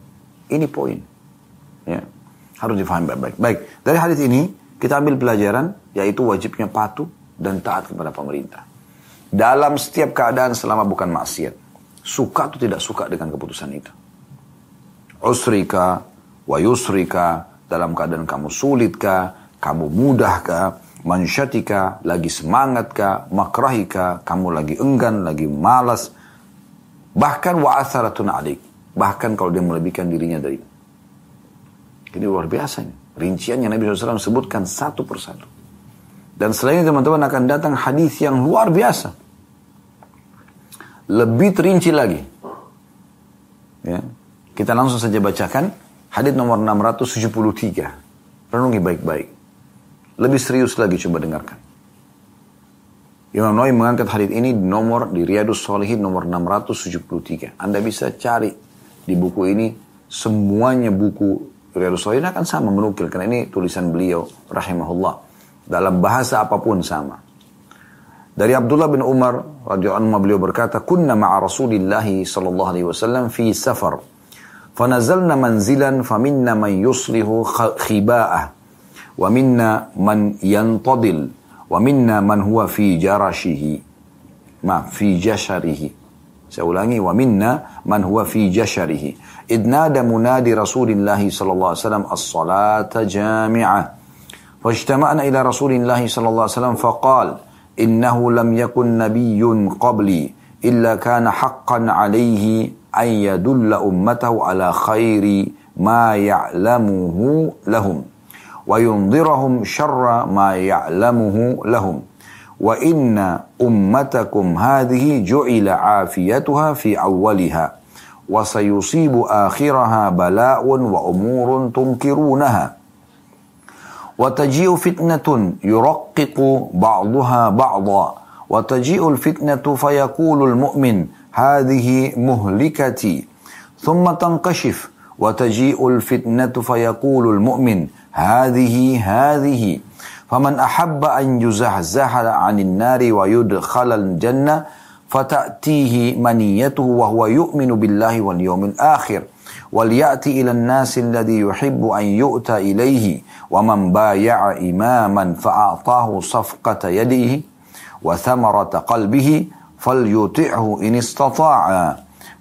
S1: Ini poin. Ya. Harus difahami baik-baik. Baik, dari hadis ini kita ambil pelajaran yaitu wajibnya patuh dan taat kepada pemerintah. Dalam setiap keadaan selama bukan maksiat. Suka atau tidak suka dengan keputusan itu. Usrika, wa yusrika, dalam keadaan kamu sulitkah, kamu mudahkah, mansyatika, lagi semangat kah, makrahika, kamu lagi enggan, lagi malas. Bahkan wa'atharatun alik. Bahkan kalau dia melebihkan dirinya dari. Ini luar biasa ini. Yang Nabi SAW sebutkan satu persatu. Dan selain teman-teman akan datang hadis yang luar biasa. Lebih terinci lagi. Ya. Kita langsung saja bacakan hadis nomor 673. Renungi baik-baik. Lebih serius lagi coba dengarkan. Imam Nawawi mengangkat hadis ini di nomor di Riyadus Solihin nomor 673. Anda bisa cari di buku ini semuanya buku Riyadus Solihin akan sama menukil karena ini tulisan beliau rahimahullah dalam bahasa apa pun sama. Dari Abdullah bin Umar radhiyallahu anhu beliau berkata, "Kunna ma'a Rasulillah sallallahu alaihi wasallam fi safar. Fanazalna manzilan faminna man yuslihu khiba'ah wa minna man yantadil wa minna man huwa fi jarashihi." Ma fi jasharihi. Saya ulangi, wa minna man huwa fi jasharihi. Idnada munadi Rasulillah sallallahu alaihi wasallam as-salata jami'ah. فاجتمعنا إلى رسول الله صلى الله عليه وسلم فقال: إنه لم يكن نبي قبلي إلا كان حقا عليه أن يدل أمته على خير ما يعلمه لهم وينظرهم شر ما يعلمه لهم. وإن أمتكم هذه جعل عافيتها في أولها وسيصيب آخرها بلاء وأمور تنكرونها. وتجيء فتنة يرقق بعضها بعضا وتجيء الفتنة فيقول المؤمن هذه مهلكتي. ثم تنكشف وتجيء الفتنة فيقول المؤمن هذه هذه. فمن أحب أن يزحزح عن النار ويدخل الجنة فتأتيه منيته وهو يؤمن بالله واليوم الآخر وليأتي إلى الناس الذي يحب أن يؤتى إليه ومن بايع إماما فأعطاه صفقة يده وثمرة قلبه فليطعه إن استطاع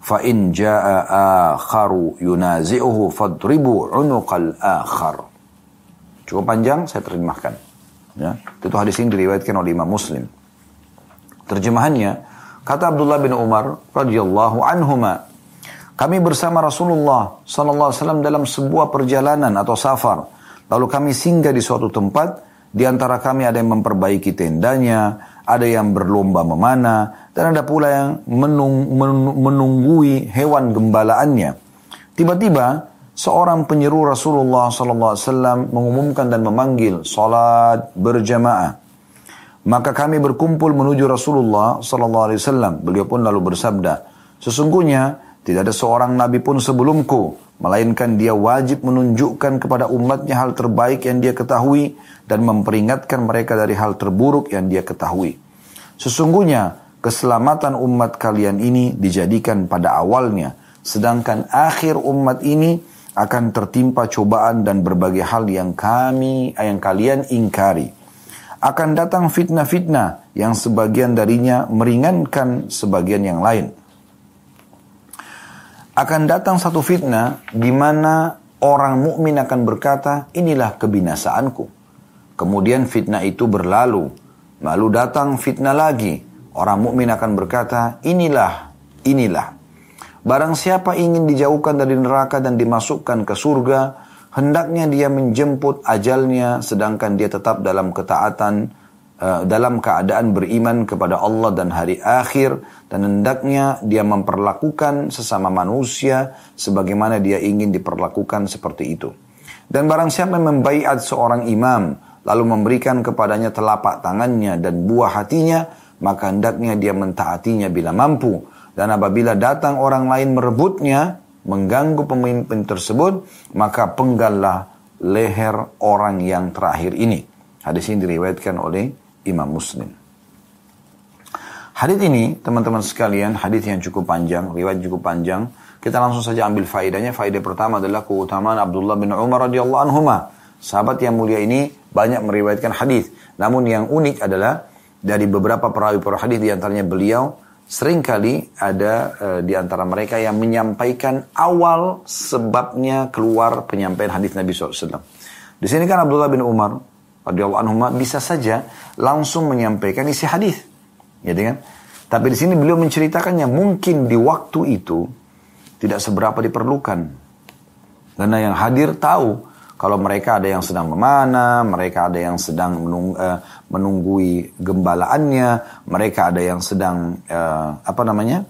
S1: fa in jaa akharu yunazi'uhu fadribu unuqal akhar. Cukup panjang saya terjemahkan. Ya, itu hadis ini diriwayatkan oleh Imam Muslim. Terjemahannya, kata Abdullah bin Umar radhiyallahu anhuma, kami bersama Rasulullah sallallahu alaihi wasallam dalam sebuah perjalanan atau safar. Lalu kami singgah di suatu tempat, di antara kami ada yang memperbaiki tendanya, ada yang berlomba memanah, dan ada pula yang menung, menunggui hewan gembalaannya. Tiba-tiba seorang penyeru Rasulullah SAW mengumumkan dan memanggil salat berjamaah. Maka kami berkumpul menuju Rasulullah SAW. Beliau pun lalu bersabda, sesungguhnya tidak ada seorang nabi pun sebelumku, melainkan dia wajib menunjukkan kepada umatnya hal terbaik yang dia ketahui dan memperingatkan mereka dari hal terburuk yang dia ketahui. Sesungguhnya keselamatan umat kalian ini dijadikan pada awalnya, sedangkan akhir umat ini akan tertimpa cobaan dan berbagai hal yang kami yang kalian ingkari. Akan datang fitnah-fitnah yang sebagian darinya meringankan sebagian yang lain. Akan datang satu fitnah di mana orang mukmin akan berkata, "Inilah kebinasaanku." Kemudian fitnah itu berlalu, lalu datang fitnah lagi. Orang mukmin akan berkata, "Inilah, inilah." Barang siapa ingin dijauhkan dari neraka dan dimasukkan ke surga, hendaknya dia menjemput ajalnya sedangkan dia tetap dalam ketaatan uh, dalam keadaan beriman kepada Allah dan hari akhir dan hendaknya dia memperlakukan sesama manusia sebagaimana dia ingin diperlakukan seperti itu. Dan barang siapa yang membaiat seorang imam lalu memberikan kepadanya telapak tangannya dan buah hatinya, maka hendaknya dia mentaatinya bila mampu dan apabila datang orang lain merebutnya, mengganggu pemimpin tersebut, maka penggallah leher orang yang terakhir ini. Hadis ini diriwayatkan oleh Imam Muslim. Hadis ini, teman-teman sekalian, hadis yang cukup panjang, riwayat cukup panjang. Kita langsung saja ambil faedahnya. Faedah pertama adalah keutamaan Abdullah bin Umar radhiyallahu anhu. Sahabat yang mulia ini banyak meriwayatkan hadis. Namun yang unik adalah dari beberapa perawi perawi hadis di antaranya beliau Seringkali ada uh, di antara mereka yang menyampaikan awal sebabnya keluar penyampaian hadis Nabi SAW. Di sini kan Abdullah bin Umar radhiyallahu anhu bisa saja langsung menyampaikan isi hadis, ya kan? Tapi di sini beliau menceritakannya mungkin di waktu itu tidak seberapa diperlukan. Karena yang hadir tahu kalau mereka ada yang sedang memanah, mereka ada yang sedang menung, uh, menunggui gembalaannya, mereka ada yang sedang uh, apa namanya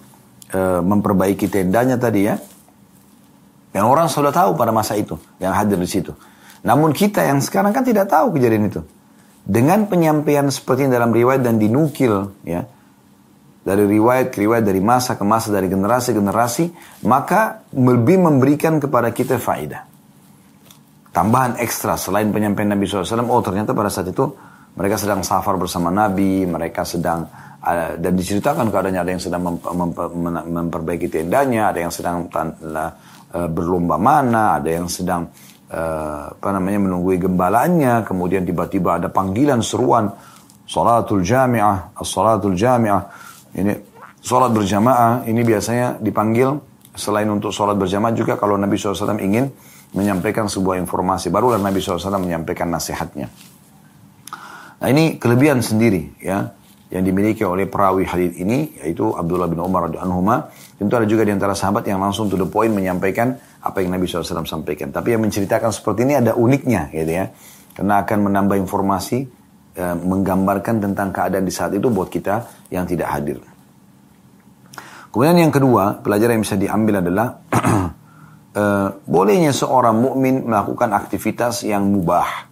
S1: uh, memperbaiki tendanya tadi ya. Yang orang sudah tahu pada masa itu, yang hadir di situ. Namun kita yang sekarang kan tidak tahu kejadian itu. Dengan penyampaian seperti dalam riwayat dan dinukil ya dari riwayat ke riwayat dari masa ke masa dari generasi ke generasi maka lebih memberikan kepada kita faedah tambahan ekstra selain penyampaian Nabi SAW. Oh ternyata pada saat itu mereka sedang safar bersama Nabi, mereka sedang uh, dan diceritakan keadaannya ada yang sedang mem mem mem memperbaiki tendanya, ada yang sedang uh, berlomba mana, ada yang sedang uh, apa namanya menunggui gembalaannya, kemudian tiba-tiba ada panggilan seruan salatul jami'ah, as-salatul jami'ah. Ini salat berjamaah ini biasanya dipanggil selain untuk salat berjamaah juga kalau Nabi SAW ingin menyampaikan sebuah informasi. Barulah Nabi SAW menyampaikan nasihatnya. Nah ini kelebihan sendiri ya yang dimiliki oleh perawi hadis ini yaitu Abdullah bin Umar radhiyallahu Tentu ada juga di antara sahabat yang langsung to the point menyampaikan apa yang Nabi SAW sampaikan. Tapi yang menceritakan seperti ini ada uniknya gitu ya. Karena akan menambah informasi e, menggambarkan tentang keadaan di saat itu buat kita yang tidak hadir. Kemudian yang kedua, pelajaran yang bisa diambil adalah uh, bolehnya seorang mukmin melakukan aktivitas yang mubah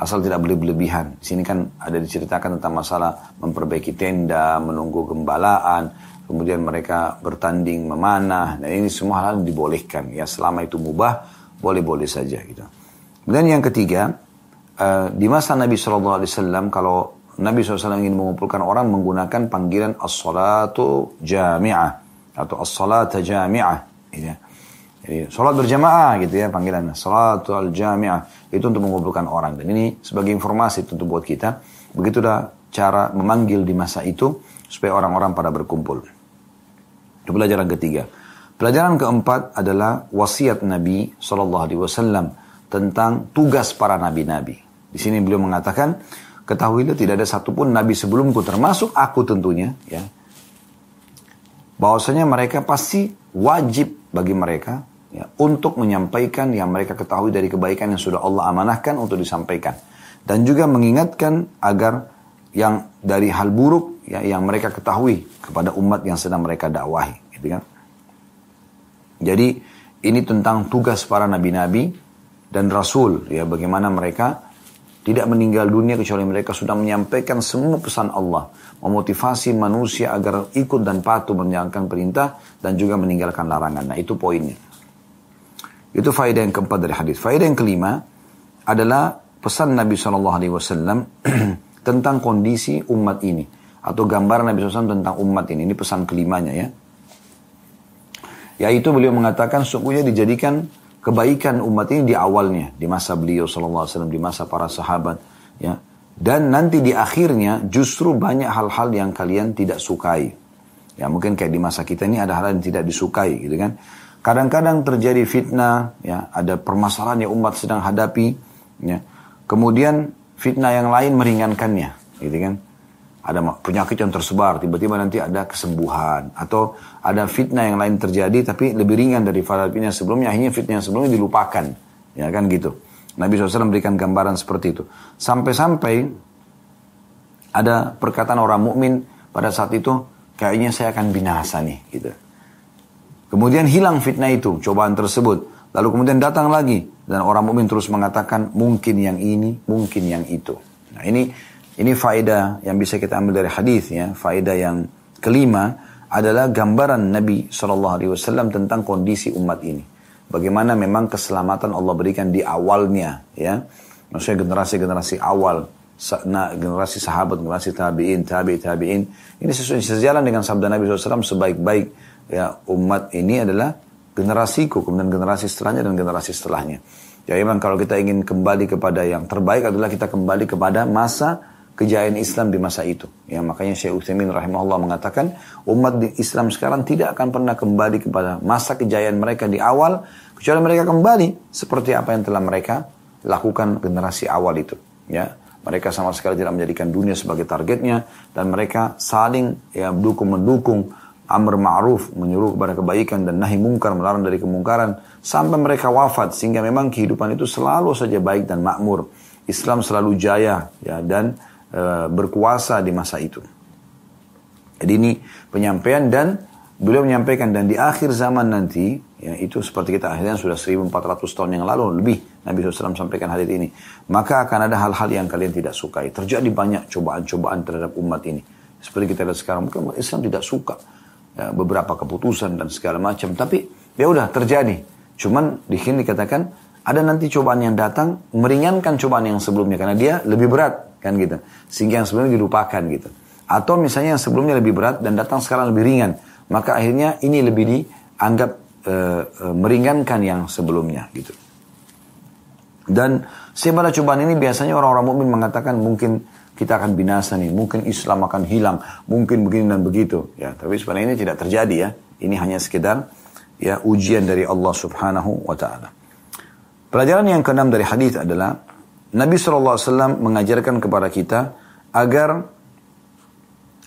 S1: asal tidak berlebihan. Di sini kan ada diceritakan tentang masalah memperbaiki tenda, menunggu gembalaan, kemudian mereka bertanding memanah. Dan ini semua hal dibolehkan ya selama itu mubah boleh-boleh saja gitu. Kemudian yang ketiga uh, di masa Nabi Shallallahu Alaihi Wasallam kalau Nabi SAW ingin mengumpulkan orang menggunakan panggilan as-salatu jami'ah atau as-salata jami'ah. Gitu. Jadi sholat berjamaah gitu ya panggilannya. Sholatul jamiah itu untuk mengumpulkan orang. Dan ini sebagai informasi tentu buat kita. Begitulah cara memanggil di masa itu supaya orang-orang pada berkumpul. Itu pelajaran ketiga. Pelajaran keempat adalah wasiat Nabi Shallallahu Alaihi Wasallam tentang tugas para nabi-nabi. Di sini beliau mengatakan, ketahuilah tidak ada satupun nabi sebelumku termasuk aku tentunya, ya. Bahwasanya mereka pasti wajib bagi mereka ya, untuk menyampaikan yang mereka ketahui dari kebaikan yang sudah Allah amanahkan untuk disampaikan dan juga mengingatkan agar yang dari hal buruk ya, yang mereka ketahui kepada umat yang sedang mereka dakwahi, gitu kan? Jadi ini tentang tugas para nabi-nabi dan rasul ya bagaimana mereka tidak meninggal dunia kecuali mereka sudah menyampaikan semua pesan Allah, memotivasi manusia agar ikut dan patuh menjalankan perintah dan juga meninggalkan larangan. Nah, itu poinnya. Itu faedah yang keempat dari hadis. Faedah yang kelima adalah pesan Nabi Shallallahu Alaihi Wasallam tentang kondisi umat ini atau gambaran Nabi SAW tentang umat ini. Ini pesan kelimanya ya. Yaitu beliau mengatakan sungguhnya dijadikan kebaikan umat ini di awalnya, di masa beliau sallallahu alaihi wasallam, di masa para sahabat, ya. Dan nanti di akhirnya justru banyak hal-hal yang kalian tidak sukai. Ya mungkin kayak di masa kita ini ada hal yang tidak disukai gitu kan. Kadang-kadang terjadi fitnah, ya, ada permasalahan yang umat sedang hadapi, ya. Kemudian fitnah yang lain meringankannya, gitu kan ada penyakit yang tersebar, tiba-tiba nanti ada kesembuhan atau ada fitnah yang lain terjadi tapi lebih ringan dari fitnah sebelumnya, akhirnya fitnah yang sebelumnya dilupakan, ya kan gitu. Nabi SAW memberikan gambaran seperti itu. Sampai-sampai ada perkataan orang mukmin pada saat itu, kayaknya saya akan binasa nih, gitu. Kemudian hilang fitnah itu, cobaan tersebut. Lalu kemudian datang lagi dan orang mukmin terus mengatakan mungkin yang ini, mungkin yang itu. Nah ini ini faedah yang bisa kita ambil dari hadis ya. Faedah yang kelima adalah gambaran Nabi Wasallam tentang kondisi umat ini. Bagaimana memang keselamatan Allah berikan di awalnya ya. Maksudnya generasi-generasi awal, generasi sahabat, generasi tabiin, tabi tabiin. Ini sesuai sejalan dengan sabda Nabi SAW sebaik-baik ya umat ini adalah generasiku, kemudian generasi setelahnya dan generasi setelahnya. Jadi memang kalau kita ingin kembali kepada yang terbaik adalah kita kembali kepada masa kejayaan Islam di masa itu. Ya, makanya Syekh Utsaimin rahimahullah mengatakan umat di Islam sekarang tidak akan pernah kembali kepada masa kejayaan mereka di awal kecuali mereka kembali seperti apa yang telah mereka lakukan generasi awal itu. Ya, mereka sama sekali tidak menjadikan dunia sebagai targetnya dan mereka saling ya mendukung mendukung amr ma'ruf menyuruh kepada kebaikan dan nahi mungkar melarang dari kemungkaran sampai mereka wafat sehingga memang kehidupan itu selalu saja baik dan makmur. Islam selalu jaya ya dan Eh, berkuasa di masa itu. Jadi ini penyampaian dan beliau menyampaikan dan di akhir zaman nanti ya itu seperti kita akhirnya sudah 1400 tahun yang lalu lebih Nabi SAW sampaikan hadis ini maka akan ada hal-hal yang kalian tidak sukai terjadi banyak cobaan-cobaan terhadap umat ini seperti kita lihat sekarang mungkin Islam tidak suka beberapa keputusan dan segala macam tapi ya udah terjadi cuman di sini dikatakan ada nanti cobaan yang datang meringankan cobaan yang sebelumnya karena dia lebih berat kan gitu. Sehingga yang sebelumnya dilupakan gitu. Atau misalnya yang sebelumnya lebih berat dan datang sekarang lebih ringan, maka akhirnya ini lebih dianggap e, e, meringankan yang sebelumnya gitu. Dan sebenarnya cobaan ini biasanya orang-orang mukmin mengatakan mungkin kita akan binasa nih, mungkin Islam akan hilang, mungkin begini dan begitu. Ya, tapi sebenarnya ini tidak terjadi ya. Ini hanya sekedar ya ujian dari Allah Subhanahu wa taala. Pelajaran yang keenam dari hadis adalah Nabi SAW mengajarkan kepada kita agar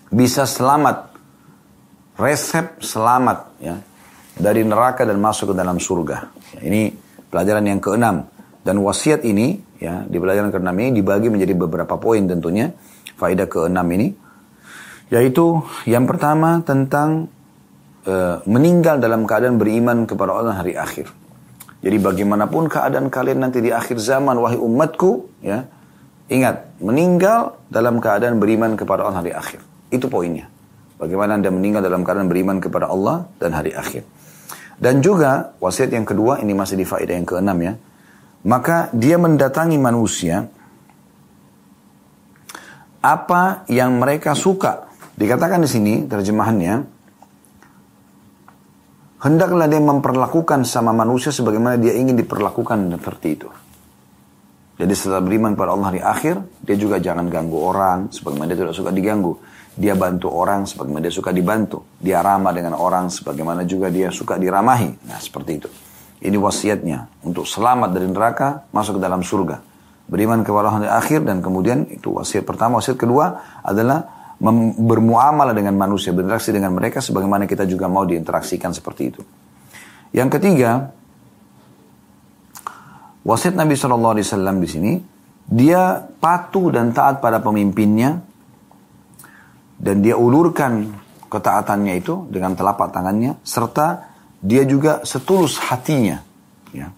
S1: bisa selamat, resep selamat ya dari neraka dan masuk ke dalam surga. Ini pelajaran yang keenam dan wasiat ini ya di pelajaran keenam ini dibagi menjadi beberapa poin tentunya faedah keenam ini yaitu yang pertama tentang uh, meninggal dalam keadaan beriman kepada Allah hari akhir. Jadi bagaimanapun keadaan kalian nanti di akhir zaman wahai umatku, ya, ingat meninggal dalam keadaan beriman kepada Allah hari akhir. Itu poinnya. Bagaimana anda meninggal dalam keadaan beriman kepada Allah dan hari akhir. Dan juga wasiat yang kedua ini masih di faedah yang keenam ya. Maka dia mendatangi manusia apa yang mereka suka. Dikatakan di sini terjemahannya Hendaklah dia memperlakukan sama manusia sebagaimana dia ingin diperlakukan seperti itu. Jadi setelah beriman pada Allah di akhir, dia juga jangan ganggu orang, sebagaimana dia tidak suka diganggu. Dia bantu orang sebagaimana dia suka dibantu. Dia ramah dengan orang sebagaimana juga dia suka diramahi. Nah seperti itu. Ini wasiatnya untuk selamat dari neraka, masuk ke dalam surga. Beriman kepada di akhir dan kemudian itu wasiat pertama. Wasiat kedua adalah bermuamalah dengan manusia, berinteraksi dengan mereka sebagaimana kita juga mau diinteraksikan seperti itu. Yang ketiga, wasiat Nabi Shallallahu Alaihi Wasallam di sini, dia patuh dan taat pada pemimpinnya, dan dia ulurkan ketaatannya itu dengan telapak tangannya, serta dia juga setulus hatinya, ya,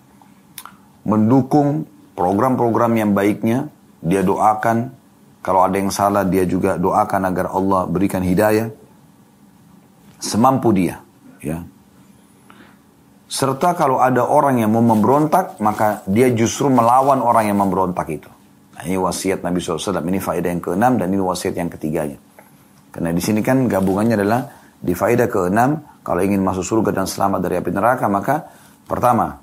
S1: mendukung program-program yang baiknya, dia doakan kalau ada yang salah dia juga doakan agar Allah berikan hidayah semampu dia. Ya. Serta kalau ada orang yang mau memberontak, maka dia justru melawan orang yang memberontak itu. Nah, ini wasiat Nabi SAW. Ini faedah yang keenam dan ini wasiat yang ketiganya. Karena di sini kan gabungannya adalah di faedah keenam, kalau ingin masuk surga dan selamat dari api neraka, maka pertama,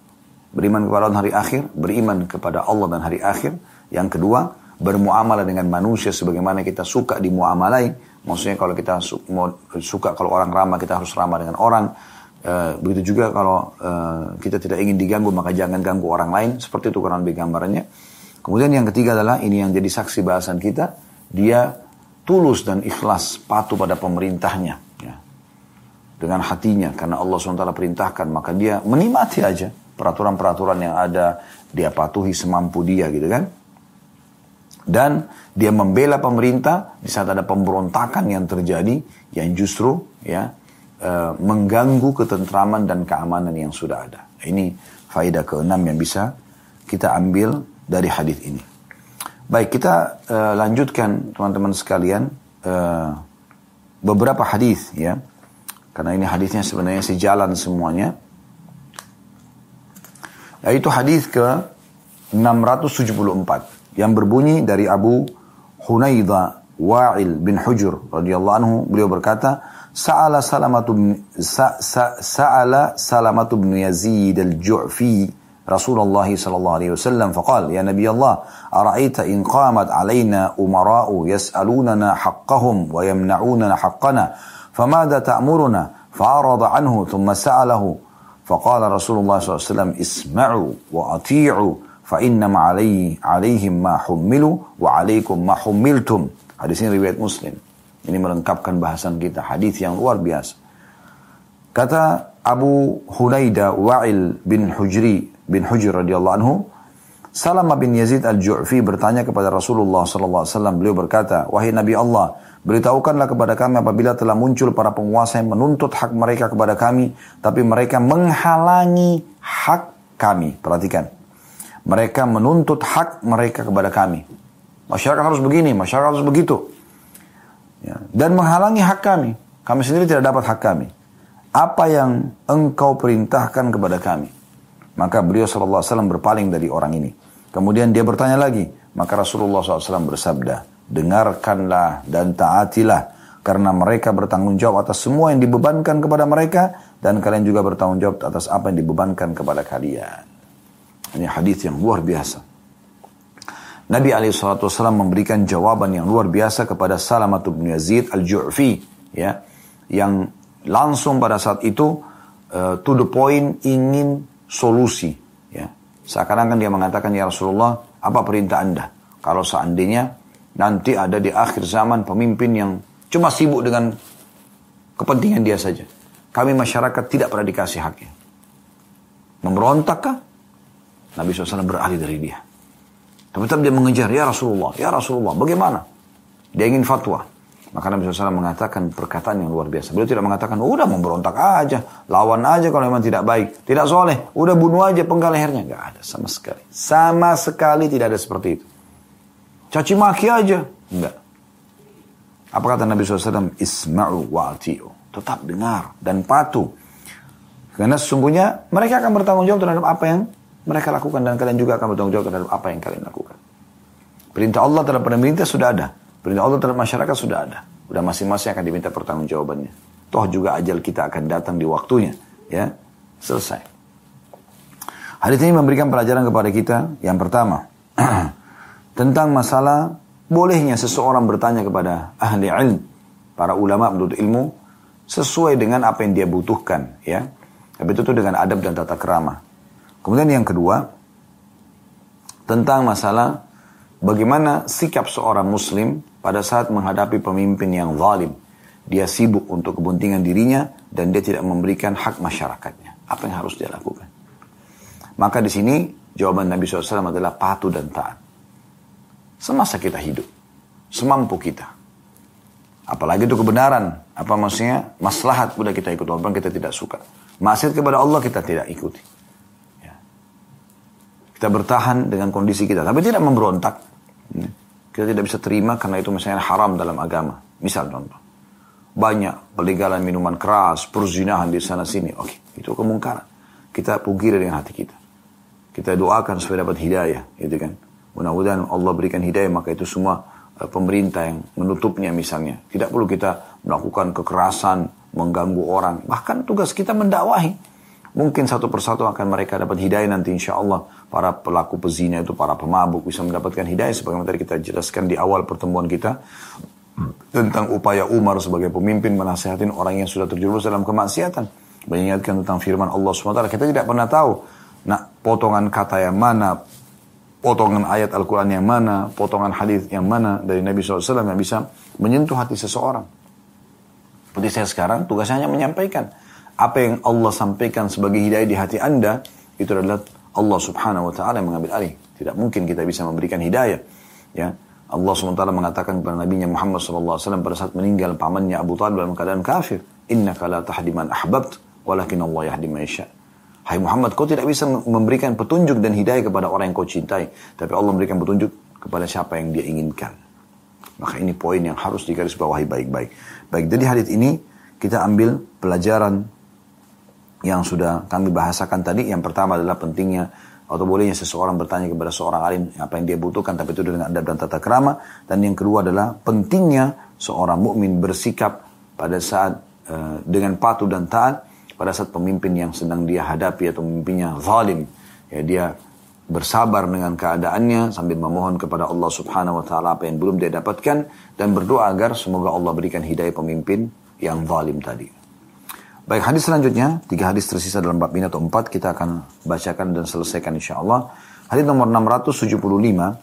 S1: beriman kepada Allah hari akhir, beriman kepada Allah dan hari akhir. Yang kedua, bermuamalah dengan manusia sebagaimana kita suka dimuamalai. Maksudnya kalau kita su suka kalau orang ramah kita harus ramah dengan orang. Uh, begitu juga kalau uh, kita tidak ingin diganggu maka jangan ganggu orang lain. Seperti itu kurang lebih gambarannya. Kemudian yang ketiga adalah ini yang jadi saksi bahasan kita. Dia tulus dan ikhlas patuh pada pemerintahnya. Dengan hatinya karena Allah SWT perintahkan maka dia menikmati aja peraturan-peraturan yang ada. Dia patuhi semampu dia gitu kan dan dia membela pemerintah di saat ada pemberontakan yang terjadi yang justru ya e, mengganggu ketentraman dan keamanan yang sudah ada. Ini faedah keenam yang bisa kita ambil dari hadis ini. Baik, kita e, lanjutkan teman-teman sekalian e, beberapa hadis ya. Karena ini hadisnya sebenarnya sejalan semuanya. Yaitu hadis ke 674 yang berbunyi dari Abu Hunaidha Wa'il bin Hujur radhiyallahu anhu beliau berkata Sa'ala Salamatu bin sa, sa, Salamatu bin Yazid al-Ju'fi Rasulullah sallallahu alaihi wasallam faqal ya Nabi Allah ara'aita in qamat alaina umara'u yas'alunana haqqahum wa yamna'unana haqqana ta'muruna fa'arada anhu thumma sa'alahu faqala Rasulullah sallallahu alaihi wasallam isma'u wa ati'u fa innama alaihi alaihim ma hummilu wa alaikum ma hummiltum. Hadis riwayat Muslim. Ini melengkapkan bahasan kita. Hadis yang luar biasa. Kata Abu Hunaida Wa'il bin Hujri bin Hujr radhiyallahu anhu, Salamah bin Yazid al-Ju'fi bertanya kepada Rasulullah sallallahu alaihi wasallam. Beliau berkata, "Wahai Nabi Allah, beritahukanlah kepada kami apabila telah muncul para penguasa yang menuntut hak mereka kepada kami, tapi mereka menghalangi hak kami." Perhatikan. Mereka menuntut hak mereka kepada kami. Masyarakat harus begini, masyarakat harus begitu. Ya. Dan menghalangi hak kami. Kami sendiri tidak dapat hak kami. Apa yang engkau perintahkan kepada kami? Maka beliau SAW berpaling dari orang ini. Kemudian dia bertanya lagi. Maka Rasulullah SAW bersabda, dengarkanlah dan taatilah. Karena mereka bertanggung jawab atas semua yang dibebankan kepada mereka. Dan kalian juga bertanggung jawab atas apa yang dibebankan kepada kalian. Ini hadis yang luar biasa. Nabi SAW memberikan jawaban yang luar biasa kepada Salamat bin Yazid al-Ju'fi. Ya, yang langsung pada saat itu uh, to the point ingin solusi. Ya. Seakan-akan dia mengatakan, Ya Rasulullah, apa perintah anda? Kalau seandainya nanti ada di akhir zaman pemimpin yang cuma sibuk dengan kepentingan dia saja. Kami masyarakat tidak pernah dikasih haknya. Memberontakkah? Nabi SAW beralih dari dia. Tapi tetap dia mengejar, ya Rasulullah, ya Rasulullah, bagaimana? Dia ingin fatwa. Maka Nabi SAW mengatakan perkataan yang luar biasa. Beliau tidak mengatakan, udah memberontak aja, lawan aja kalau memang tidak baik. Tidak soleh, udah bunuh aja penggal lehernya. Gak ada sama sekali. Sama sekali tidak ada seperti itu. Caci maki aja. Enggak. Apa kata Nabi SAW? Isma'u wa'ati'u. Tetap dengar dan patuh. Karena sesungguhnya mereka akan bertanggung jawab terhadap apa yang mereka lakukan dan kalian juga akan bertanggung jawab terhadap apa yang kalian lakukan. Perintah Allah terhadap pemerintah sudah ada. Perintah Allah terhadap masyarakat sudah ada. Sudah masing-masing akan diminta pertanggung jawabannya. Toh juga ajal kita akan datang di waktunya. Ya, selesai. Hadis ini memberikan pelajaran kepada kita. Yang pertama, tentang masalah bolehnya seseorang bertanya kepada ahli ilmu, para ulama menuntut ilmu sesuai dengan apa yang dia butuhkan, ya. Tapi itu dengan adab dan tata kerama. Kemudian yang kedua, tentang masalah bagaimana sikap seorang muslim pada saat menghadapi pemimpin yang zalim. Dia sibuk untuk kepentingan dirinya dan dia tidak memberikan hak masyarakatnya. Apa yang harus dia lakukan? Maka di sini jawaban Nabi SAW adalah patuh dan taat. Semasa kita hidup, semampu kita. Apalagi itu kebenaran. Apa maksudnya? Maslahat udah kita ikut walaupun kita tidak suka. Maksiat kepada Allah kita tidak ikuti. Ya. Kita bertahan dengan kondisi kita. Tapi tidak memberontak. Ya. Kita tidak bisa terima karena itu misalnya haram dalam agama. Misal contoh. Banyak pelegalan minuman keras, perzinahan di sana sini. Oke, itu kemungkaran. Kita pungkiri dengan hati kita. Kita doakan supaya dapat hidayah, gitu kan. Mudah-mudahan Allah berikan hidayah, maka itu semua uh, pemerintah yang menutupnya misalnya. Tidak perlu kita melakukan kekerasan, mengganggu orang. Bahkan tugas kita mendakwahi. Mungkin satu persatu akan mereka dapat hidayah nanti insya Allah. Para pelaku pezina itu, para pemabuk bisa mendapatkan hidayah. Sebagaimana tadi kita jelaskan di awal pertemuan kita tentang upaya Umar sebagai pemimpin menasihatin orang yang sudah terjerumus dalam kemaksiatan. Mengingatkan tentang firman Allah SWT. Kita tidak pernah tahu nah, potongan kata yang mana, potongan ayat Al-Quran yang mana, potongan hadis yang mana dari Nabi SAW yang bisa menyentuh hati seseorang. Seperti saya sekarang, tugasnya hanya menyampaikan. Apa yang Allah sampaikan sebagai hidayah di hati Anda, itu adalah Allah subhanahu wa ta'ala yang mengambil alih. Tidak mungkin kita bisa memberikan hidayah. Ya, Allah SWT mengatakan kepada Nabi Muhammad SAW pada saat meninggal pamannya Abu Talib dalam keadaan kafir. Inna la tahdi man ahbabt, walakin Allah yahdi man Hai Muhammad, kau tidak bisa memberikan petunjuk dan hidayah kepada orang yang kau cintai. Tapi Allah memberikan petunjuk kepada siapa yang dia inginkan. Maka ini poin yang harus digarisbawahi baik-baik. Baik, dari hadis ini kita ambil pelajaran yang sudah kami bahasakan tadi. Yang pertama adalah pentingnya atau bolehnya seseorang bertanya kepada seorang alim apa yang dia butuhkan tapi itu dengan adab dan tata kerama dan yang kedua adalah pentingnya seorang mukmin bersikap pada saat uh, dengan patuh dan taat pada saat pemimpin yang sedang dia hadapi atau pemimpinnya zalim ya dia bersabar dengan keadaannya sambil memohon kepada Allah Subhanahu wa taala apa yang belum dia dapatkan dan berdoa agar semoga Allah berikan hidayah pemimpin yang zalim tadi. Baik hadis selanjutnya, tiga hadis tersisa dalam bab ini atau empat, kita akan bacakan dan selesaikan insya Allah. Hadis nomor 675,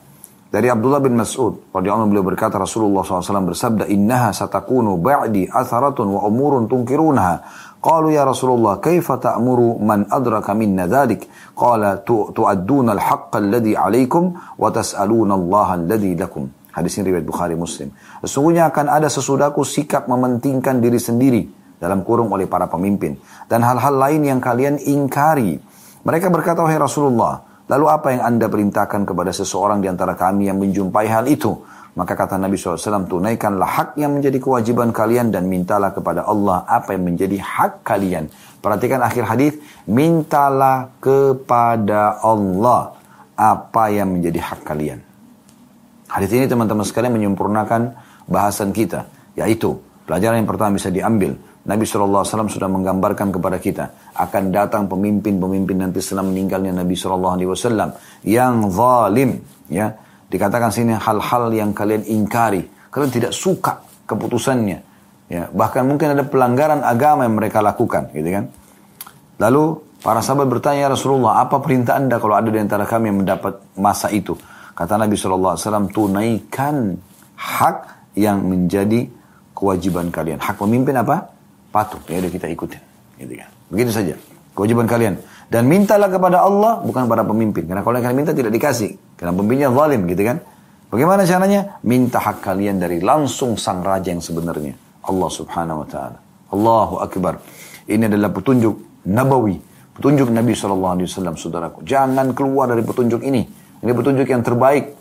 S1: dari Abdullah bin Mas'ud, radhiyallahu beliau berkata Rasulullah SAW bersabda, Innaha satakunu ba'di atharatun wa umurun tunkirunaha. Qalu ya Rasulullah, kaifa ta'muru man adraka minna dhalik? Qala tu'adduna al-haqqa alladhi alaikum wa tas'aluna Allah alladhi lakum. Hadis ini riwayat Bukhari Muslim. Sesungguhnya akan ada sesudahku sikap mementingkan diri sendiri dalam kurung oleh para pemimpin dan hal-hal lain yang kalian ingkari. Mereka berkata, "Wahai Rasulullah, lalu apa yang Anda perintahkan kepada seseorang di antara kami yang menjumpai hal itu?" Maka kata Nabi SAW, tunaikanlah hak yang menjadi kewajiban kalian dan mintalah kepada Allah apa yang menjadi hak kalian. Perhatikan akhir hadis, mintalah kepada Allah apa yang menjadi hak kalian. Hadis ini teman-teman sekalian menyempurnakan bahasan kita, yaitu pelajaran yang pertama bisa diambil Nabi SAW sudah menggambarkan kepada kita akan datang pemimpin-pemimpin nanti setelah meninggalnya Nabi SAW yang zalim ya dikatakan sini hal-hal yang kalian ingkari. Kalian tidak suka keputusannya. Ya bahkan mungkin ada pelanggaran agama yang mereka lakukan gitu kan? Lalu para sahabat bertanya ya Rasulullah apa perintah anda kalau ada di antara kami yang mendapat masa itu? Kata Nabi SAW tunaikan hak yang menjadi kewajiban kalian. Hak pemimpin apa? Patuh. Ya udah kita ikutin gitu kan? Begitu saja. Kewajiban kalian dan mintalah kepada Allah bukan para pemimpin. Karena kalau kalian minta tidak dikasih. Karena pemimpinnya zalim gitu kan? Bagaimana caranya? Minta hak kalian dari langsung sang raja yang sebenarnya. Allah subhanahu wa ta'ala. Allahu akbar. Ini adalah petunjuk nabawi. Petunjuk Nabi SAW saudaraku. Jangan keluar dari petunjuk ini. Ini petunjuk yang terbaik.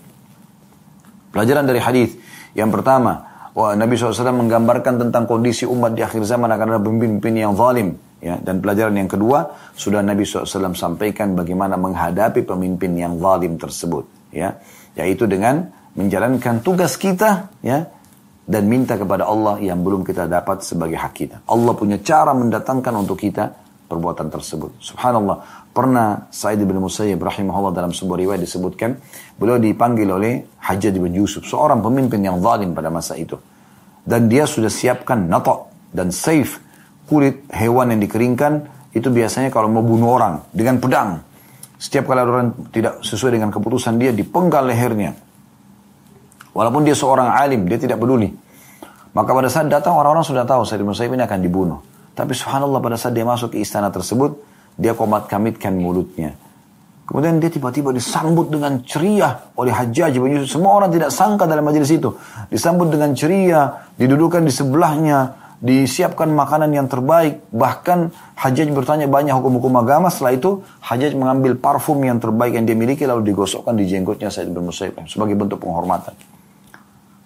S1: Pelajaran dari hadis. Yang pertama Wah, Nabi SAW menggambarkan tentang kondisi umat di akhir zaman akan ada pemimpin yang zalim. Ya, dan pelajaran yang kedua, sudah Nabi SAW sampaikan bagaimana menghadapi pemimpin yang zalim tersebut. Ya, yaitu dengan menjalankan tugas kita ya, dan minta kepada Allah yang belum kita dapat sebagai hak kita. Allah punya cara mendatangkan untuk kita perbuatan tersebut. Subhanallah. Pernah Sa'id bin Musayyib rahimahullah dalam sebuah riwayat disebutkan, beliau dipanggil oleh Hajjaj bin Yusuf, seorang pemimpin yang zalim pada masa itu. Dan dia sudah siapkan nato dan saif, kulit hewan yang dikeringkan, itu biasanya kalau mau bunuh orang dengan pedang. Setiap kali orang tidak sesuai dengan keputusan dia, dipenggal lehernya. Walaupun dia seorang alim, dia tidak peduli. Maka pada saat datang orang-orang sudah tahu Said bin Musayyib ini akan dibunuh. Tapi subhanallah pada saat dia masuk ke istana tersebut, dia komat kamitkan mulutnya. Kemudian dia tiba-tiba disambut dengan ceria oleh Hajjaj bin Yusuf. Semua orang tidak sangka dalam majelis itu. Disambut dengan ceria, didudukan di sebelahnya, disiapkan makanan yang terbaik. Bahkan Hajjaj bertanya banyak hukum-hukum agama. Setelah itu Hajjaj mengambil parfum yang terbaik yang dia miliki lalu digosokkan di jenggotnya Said bin Musayyib sebagai bentuk penghormatan.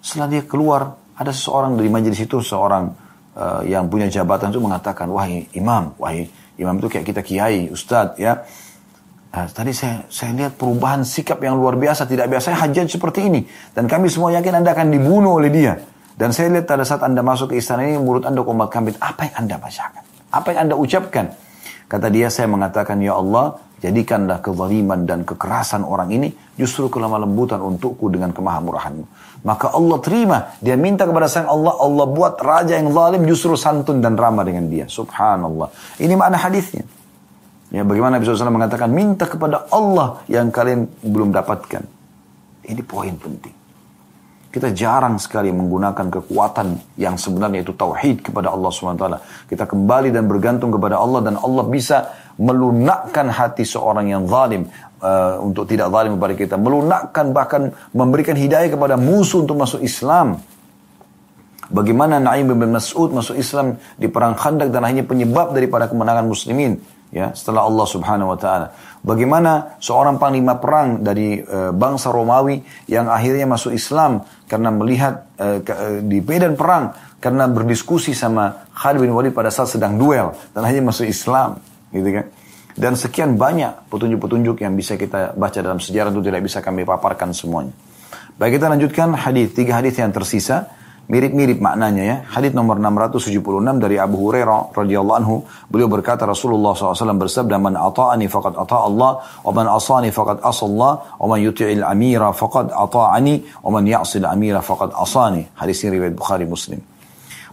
S1: Setelah dia keluar, ada seseorang dari majelis itu, seorang uh, yang punya jabatan itu mengatakan, wahai imam, wahai imam itu kayak kita kiai, ustadz ya. Nah, tadi saya saya lihat perubahan sikap yang luar biasa, tidak biasa hajat seperti ini. Dan kami semua yakin Anda akan dibunuh oleh dia. Dan saya lihat pada saat Anda masuk ke istana ini, mulut Anda komat kambit. Apa yang Anda bacakan? Apa yang Anda ucapkan? Kata dia, saya mengatakan, Ya Allah, jadikanlah kezaliman dan kekerasan orang ini justru kelemah lembutan untukku dengan kemahamurahanmu. Maka Allah terima. Dia minta kepada sang Allah, Allah buat raja yang zalim justru santun dan ramah dengan dia. Subhanallah. Ini makna hadisnya. Ya, bagaimana Nabi SAW mengatakan, minta kepada Allah yang kalian belum dapatkan. Ini poin penting. Kita jarang sekali menggunakan kekuatan yang sebenarnya itu tauhid kepada Allah SWT. Kita kembali dan bergantung kepada Allah dan Allah bisa melunakkan hati seorang yang zalim uh, untuk tidak zalim kepada kita, melunakkan bahkan memberikan hidayah kepada musuh untuk masuk Islam. Bagaimana Naim bin Mas'ud masuk Islam di perang Khandaq dan akhirnya penyebab daripada kemenangan muslimin ya setelah Allah Subhanahu wa taala. Bagaimana seorang panglima perang dari uh, bangsa Romawi yang akhirnya masuk Islam karena melihat uh, ke, uh, di medan perang karena berdiskusi sama Khalid bin Walid pada saat sedang duel dan akhirnya masuk Islam gitu kan. Dan sekian banyak petunjuk-petunjuk yang bisa kita baca dalam sejarah itu tidak bisa kami paparkan semuanya. Baik kita lanjutkan hadis tiga hadis yang tersisa mirip-mirip maknanya ya. Hadis nomor 676 dari Abu Hurairah radhiyallahu anhu, beliau berkata Rasulullah SAW bersabda, "Man ata'ani faqad ata Allah, wa man asani faqad asallah, wa man yuti'il amira faqad ata'ani, wa man ya'sil amira faqad asani." Hadis ini riwayat Bukhari Muslim.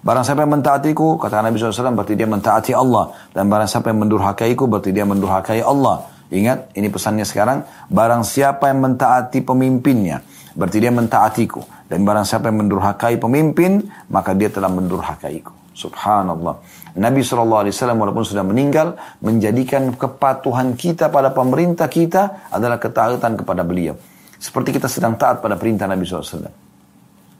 S1: Barang siapa yang mentaatiku, kata Nabi SAW, berarti dia mentaati Allah. Dan barang siapa yang mendurhakaiku, berarti dia mendurhakai Allah. Ingat, ini pesannya sekarang. Barang siapa yang mentaati pemimpinnya, berarti dia mentaatiku. Dan barang siapa yang mendurhakai pemimpin, maka dia telah mendurhakaiku. Subhanallah. Nabi SAW walaupun sudah meninggal, menjadikan kepatuhan kita pada pemerintah kita adalah ketaatan kepada beliau. Seperti kita sedang taat pada perintah Nabi SAW.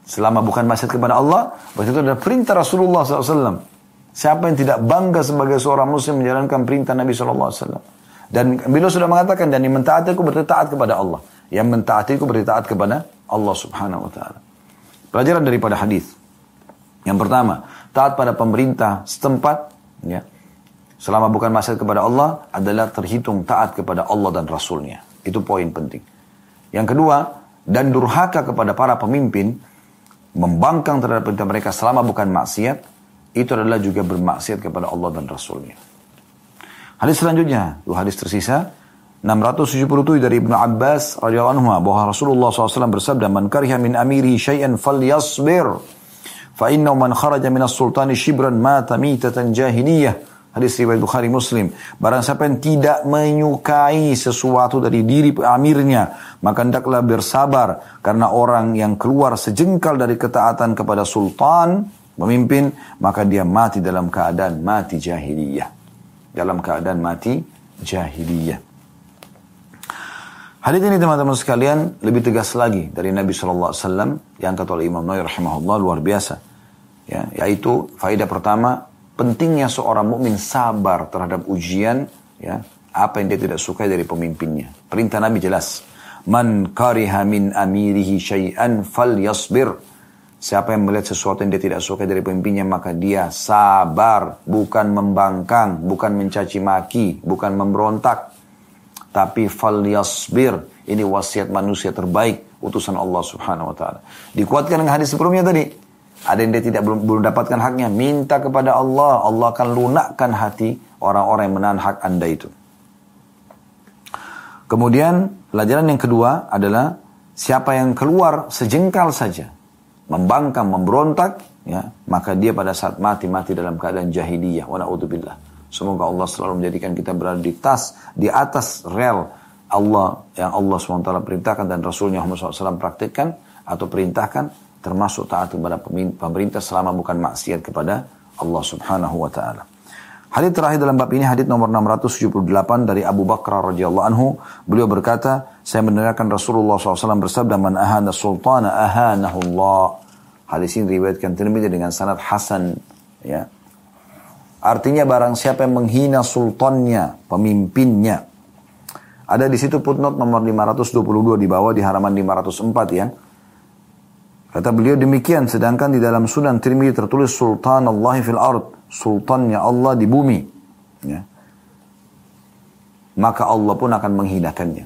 S1: Selama bukan maksiat kepada Allah, berarti itu adalah perintah Rasulullah SAW. Siapa yang tidak bangga sebagai seorang muslim menjalankan perintah Nabi SAW. Dan beliau sudah mengatakan, dan yang mentaatiku berarti taat kepada Allah. Yang mentaatiku berarti taat kepada Allah subhanahu wa ta'ala. Pelajaran daripada hadis. Yang pertama, taat pada pemerintah setempat, ya, selama bukan maksiat kepada Allah, adalah terhitung taat kepada Allah dan Rasulnya. Itu poin penting. Yang kedua, dan durhaka kepada para pemimpin, membangkang terhadap perintah mereka selama bukan maksiat, itu adalah juga bermaksiat kepada Allah dan Rasulnya. Hadis selanjutnya, dua hadis tersisa, 677 dari Ibnu Abbas radhiyallahu anhu bahwa Rasulullah SAW bersabda, "Man kariha min amiri syai'an falyasbir, fa innahu man kharaja min as-sultani shibran mata mitatan jahiliyah." Hadis riwayat Bukhari Muslim. Barang siapa yang tidak menyukai sesuatu dari diri amirnya, maka hendaklah bersabar karena orang yang keluar sejengkal dari ketaatan kepada sultan, pemimpin, maka dia mati dalam keadaan mati jahiliyah. Dalam keadaan mati jahiliyah. Hadis ini teman-teman sekalian lebih tegas lagi dari Nabi SAW yang kata oleh Imam Nawawi rahimahullah luar biasa. Ya, yaitu faedah pertama pentingnya seorang mukmin sabar terhadap ujian ya apa yang dia tidak sukai dari pemimpinnya. Perintah Nabi jelas. Man kariha min amirihi syai'an falyasbir. Siapa yang melihat sesuatu yang dia tidak sukai dari pemimpinnya maka dia sabar, bukan membangkang, bukan mencaci maki, bukan memberontak. Tapi falyasbir. Ini wasiat manusia terbaik utusan Allah Subhanahu wa taala. Dikuatkan dengan hadis sebelumnya tadi. Ada yang dia tidak belum, belum dapatkan haknya. Minta kepada Allah. Allah akan lunakkan hati orang-orang yang menahan hak anda itu. Kemudian pelajaran yang kedua adalah siapa yang keluar sejengkal saja, membangkang, memberontak, ya, maka dia pada saat mati mati dalam keadaan jahiliyah. Wa na'udzubillah. Semoga Allah selalu menjadikan kita berada di tas, di atas rel Allah yang Allah SWT perintahkan dan Rasulnya Muhammad SAW praktikkan atau perintahkan termasuk taat kepada pemerintah selama bukan maksiat kepada Allah Subhanahu wa taala. Hadis terakhir dalam bab ini hadis nomor 678 dari Abu Bakar radhiyallahu anhu. Beliau berkata, saya mendengarkan Rasulullah SAW bersabda, "Man ahana sultana ahanahu Allah." Hadis ini riwayatkan Tirmidzi dengan sanad hasan, ya. Artinya barang siapa yang menghina sultannya, pemimpinnya. Ada di situ footnote nomor 522 di bawah di halaman 504 ya. Kata beliau demikian sedangkan di dalam Sunan Tirmidzi tertulis Sultan Allah fil ard sultannya Allah di bumi. Ya. Maka Allah pun akan menghinakannya.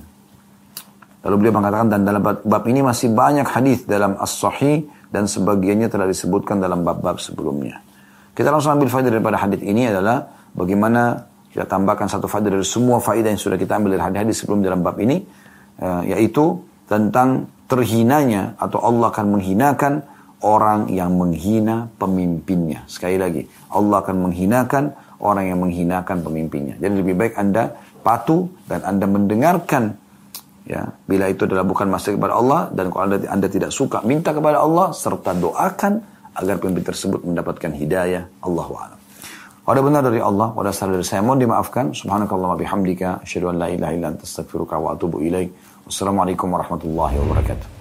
S1: Lalu beliau mengatakan dan dalam bab ini masih banyak hadis dalam as-sahih dan sebagiannya telah disebutkan dalam bab-bab sebelumnya. Kita langsung ambil faedah daripada hadis ini adalah bagaimana kita tambahkan satu faedah dari semua faedah yang sudah kita ambil dari hadis-hadis sebelum dalam bab ini eh, yaitu tentang terhinanya atau Allah akan menghinakan orang yang menghina pemimpinnya. Sekali lagi, Allah akan menghinakan orang yang menghinakan pemimpinnya. Jadi lebih baik Anda patuh dan Anda mendengarkan ya bila itu adalah bukan masuk kepada Allah dan kalau anda tidak suka minta kepada Allah serta doakan agar pemimpin tersebut mendapatkan hidayah Allah wa'ala. Ada benar dari Allah, pada salah dari saya mohon dimaafkan. Subhanakallah wa bihamdika, asyhadu an la ilaha illa anta astaghfiruka wa atubu ilaik. Wassalamualaikum warahmatullahi wabarakatuh.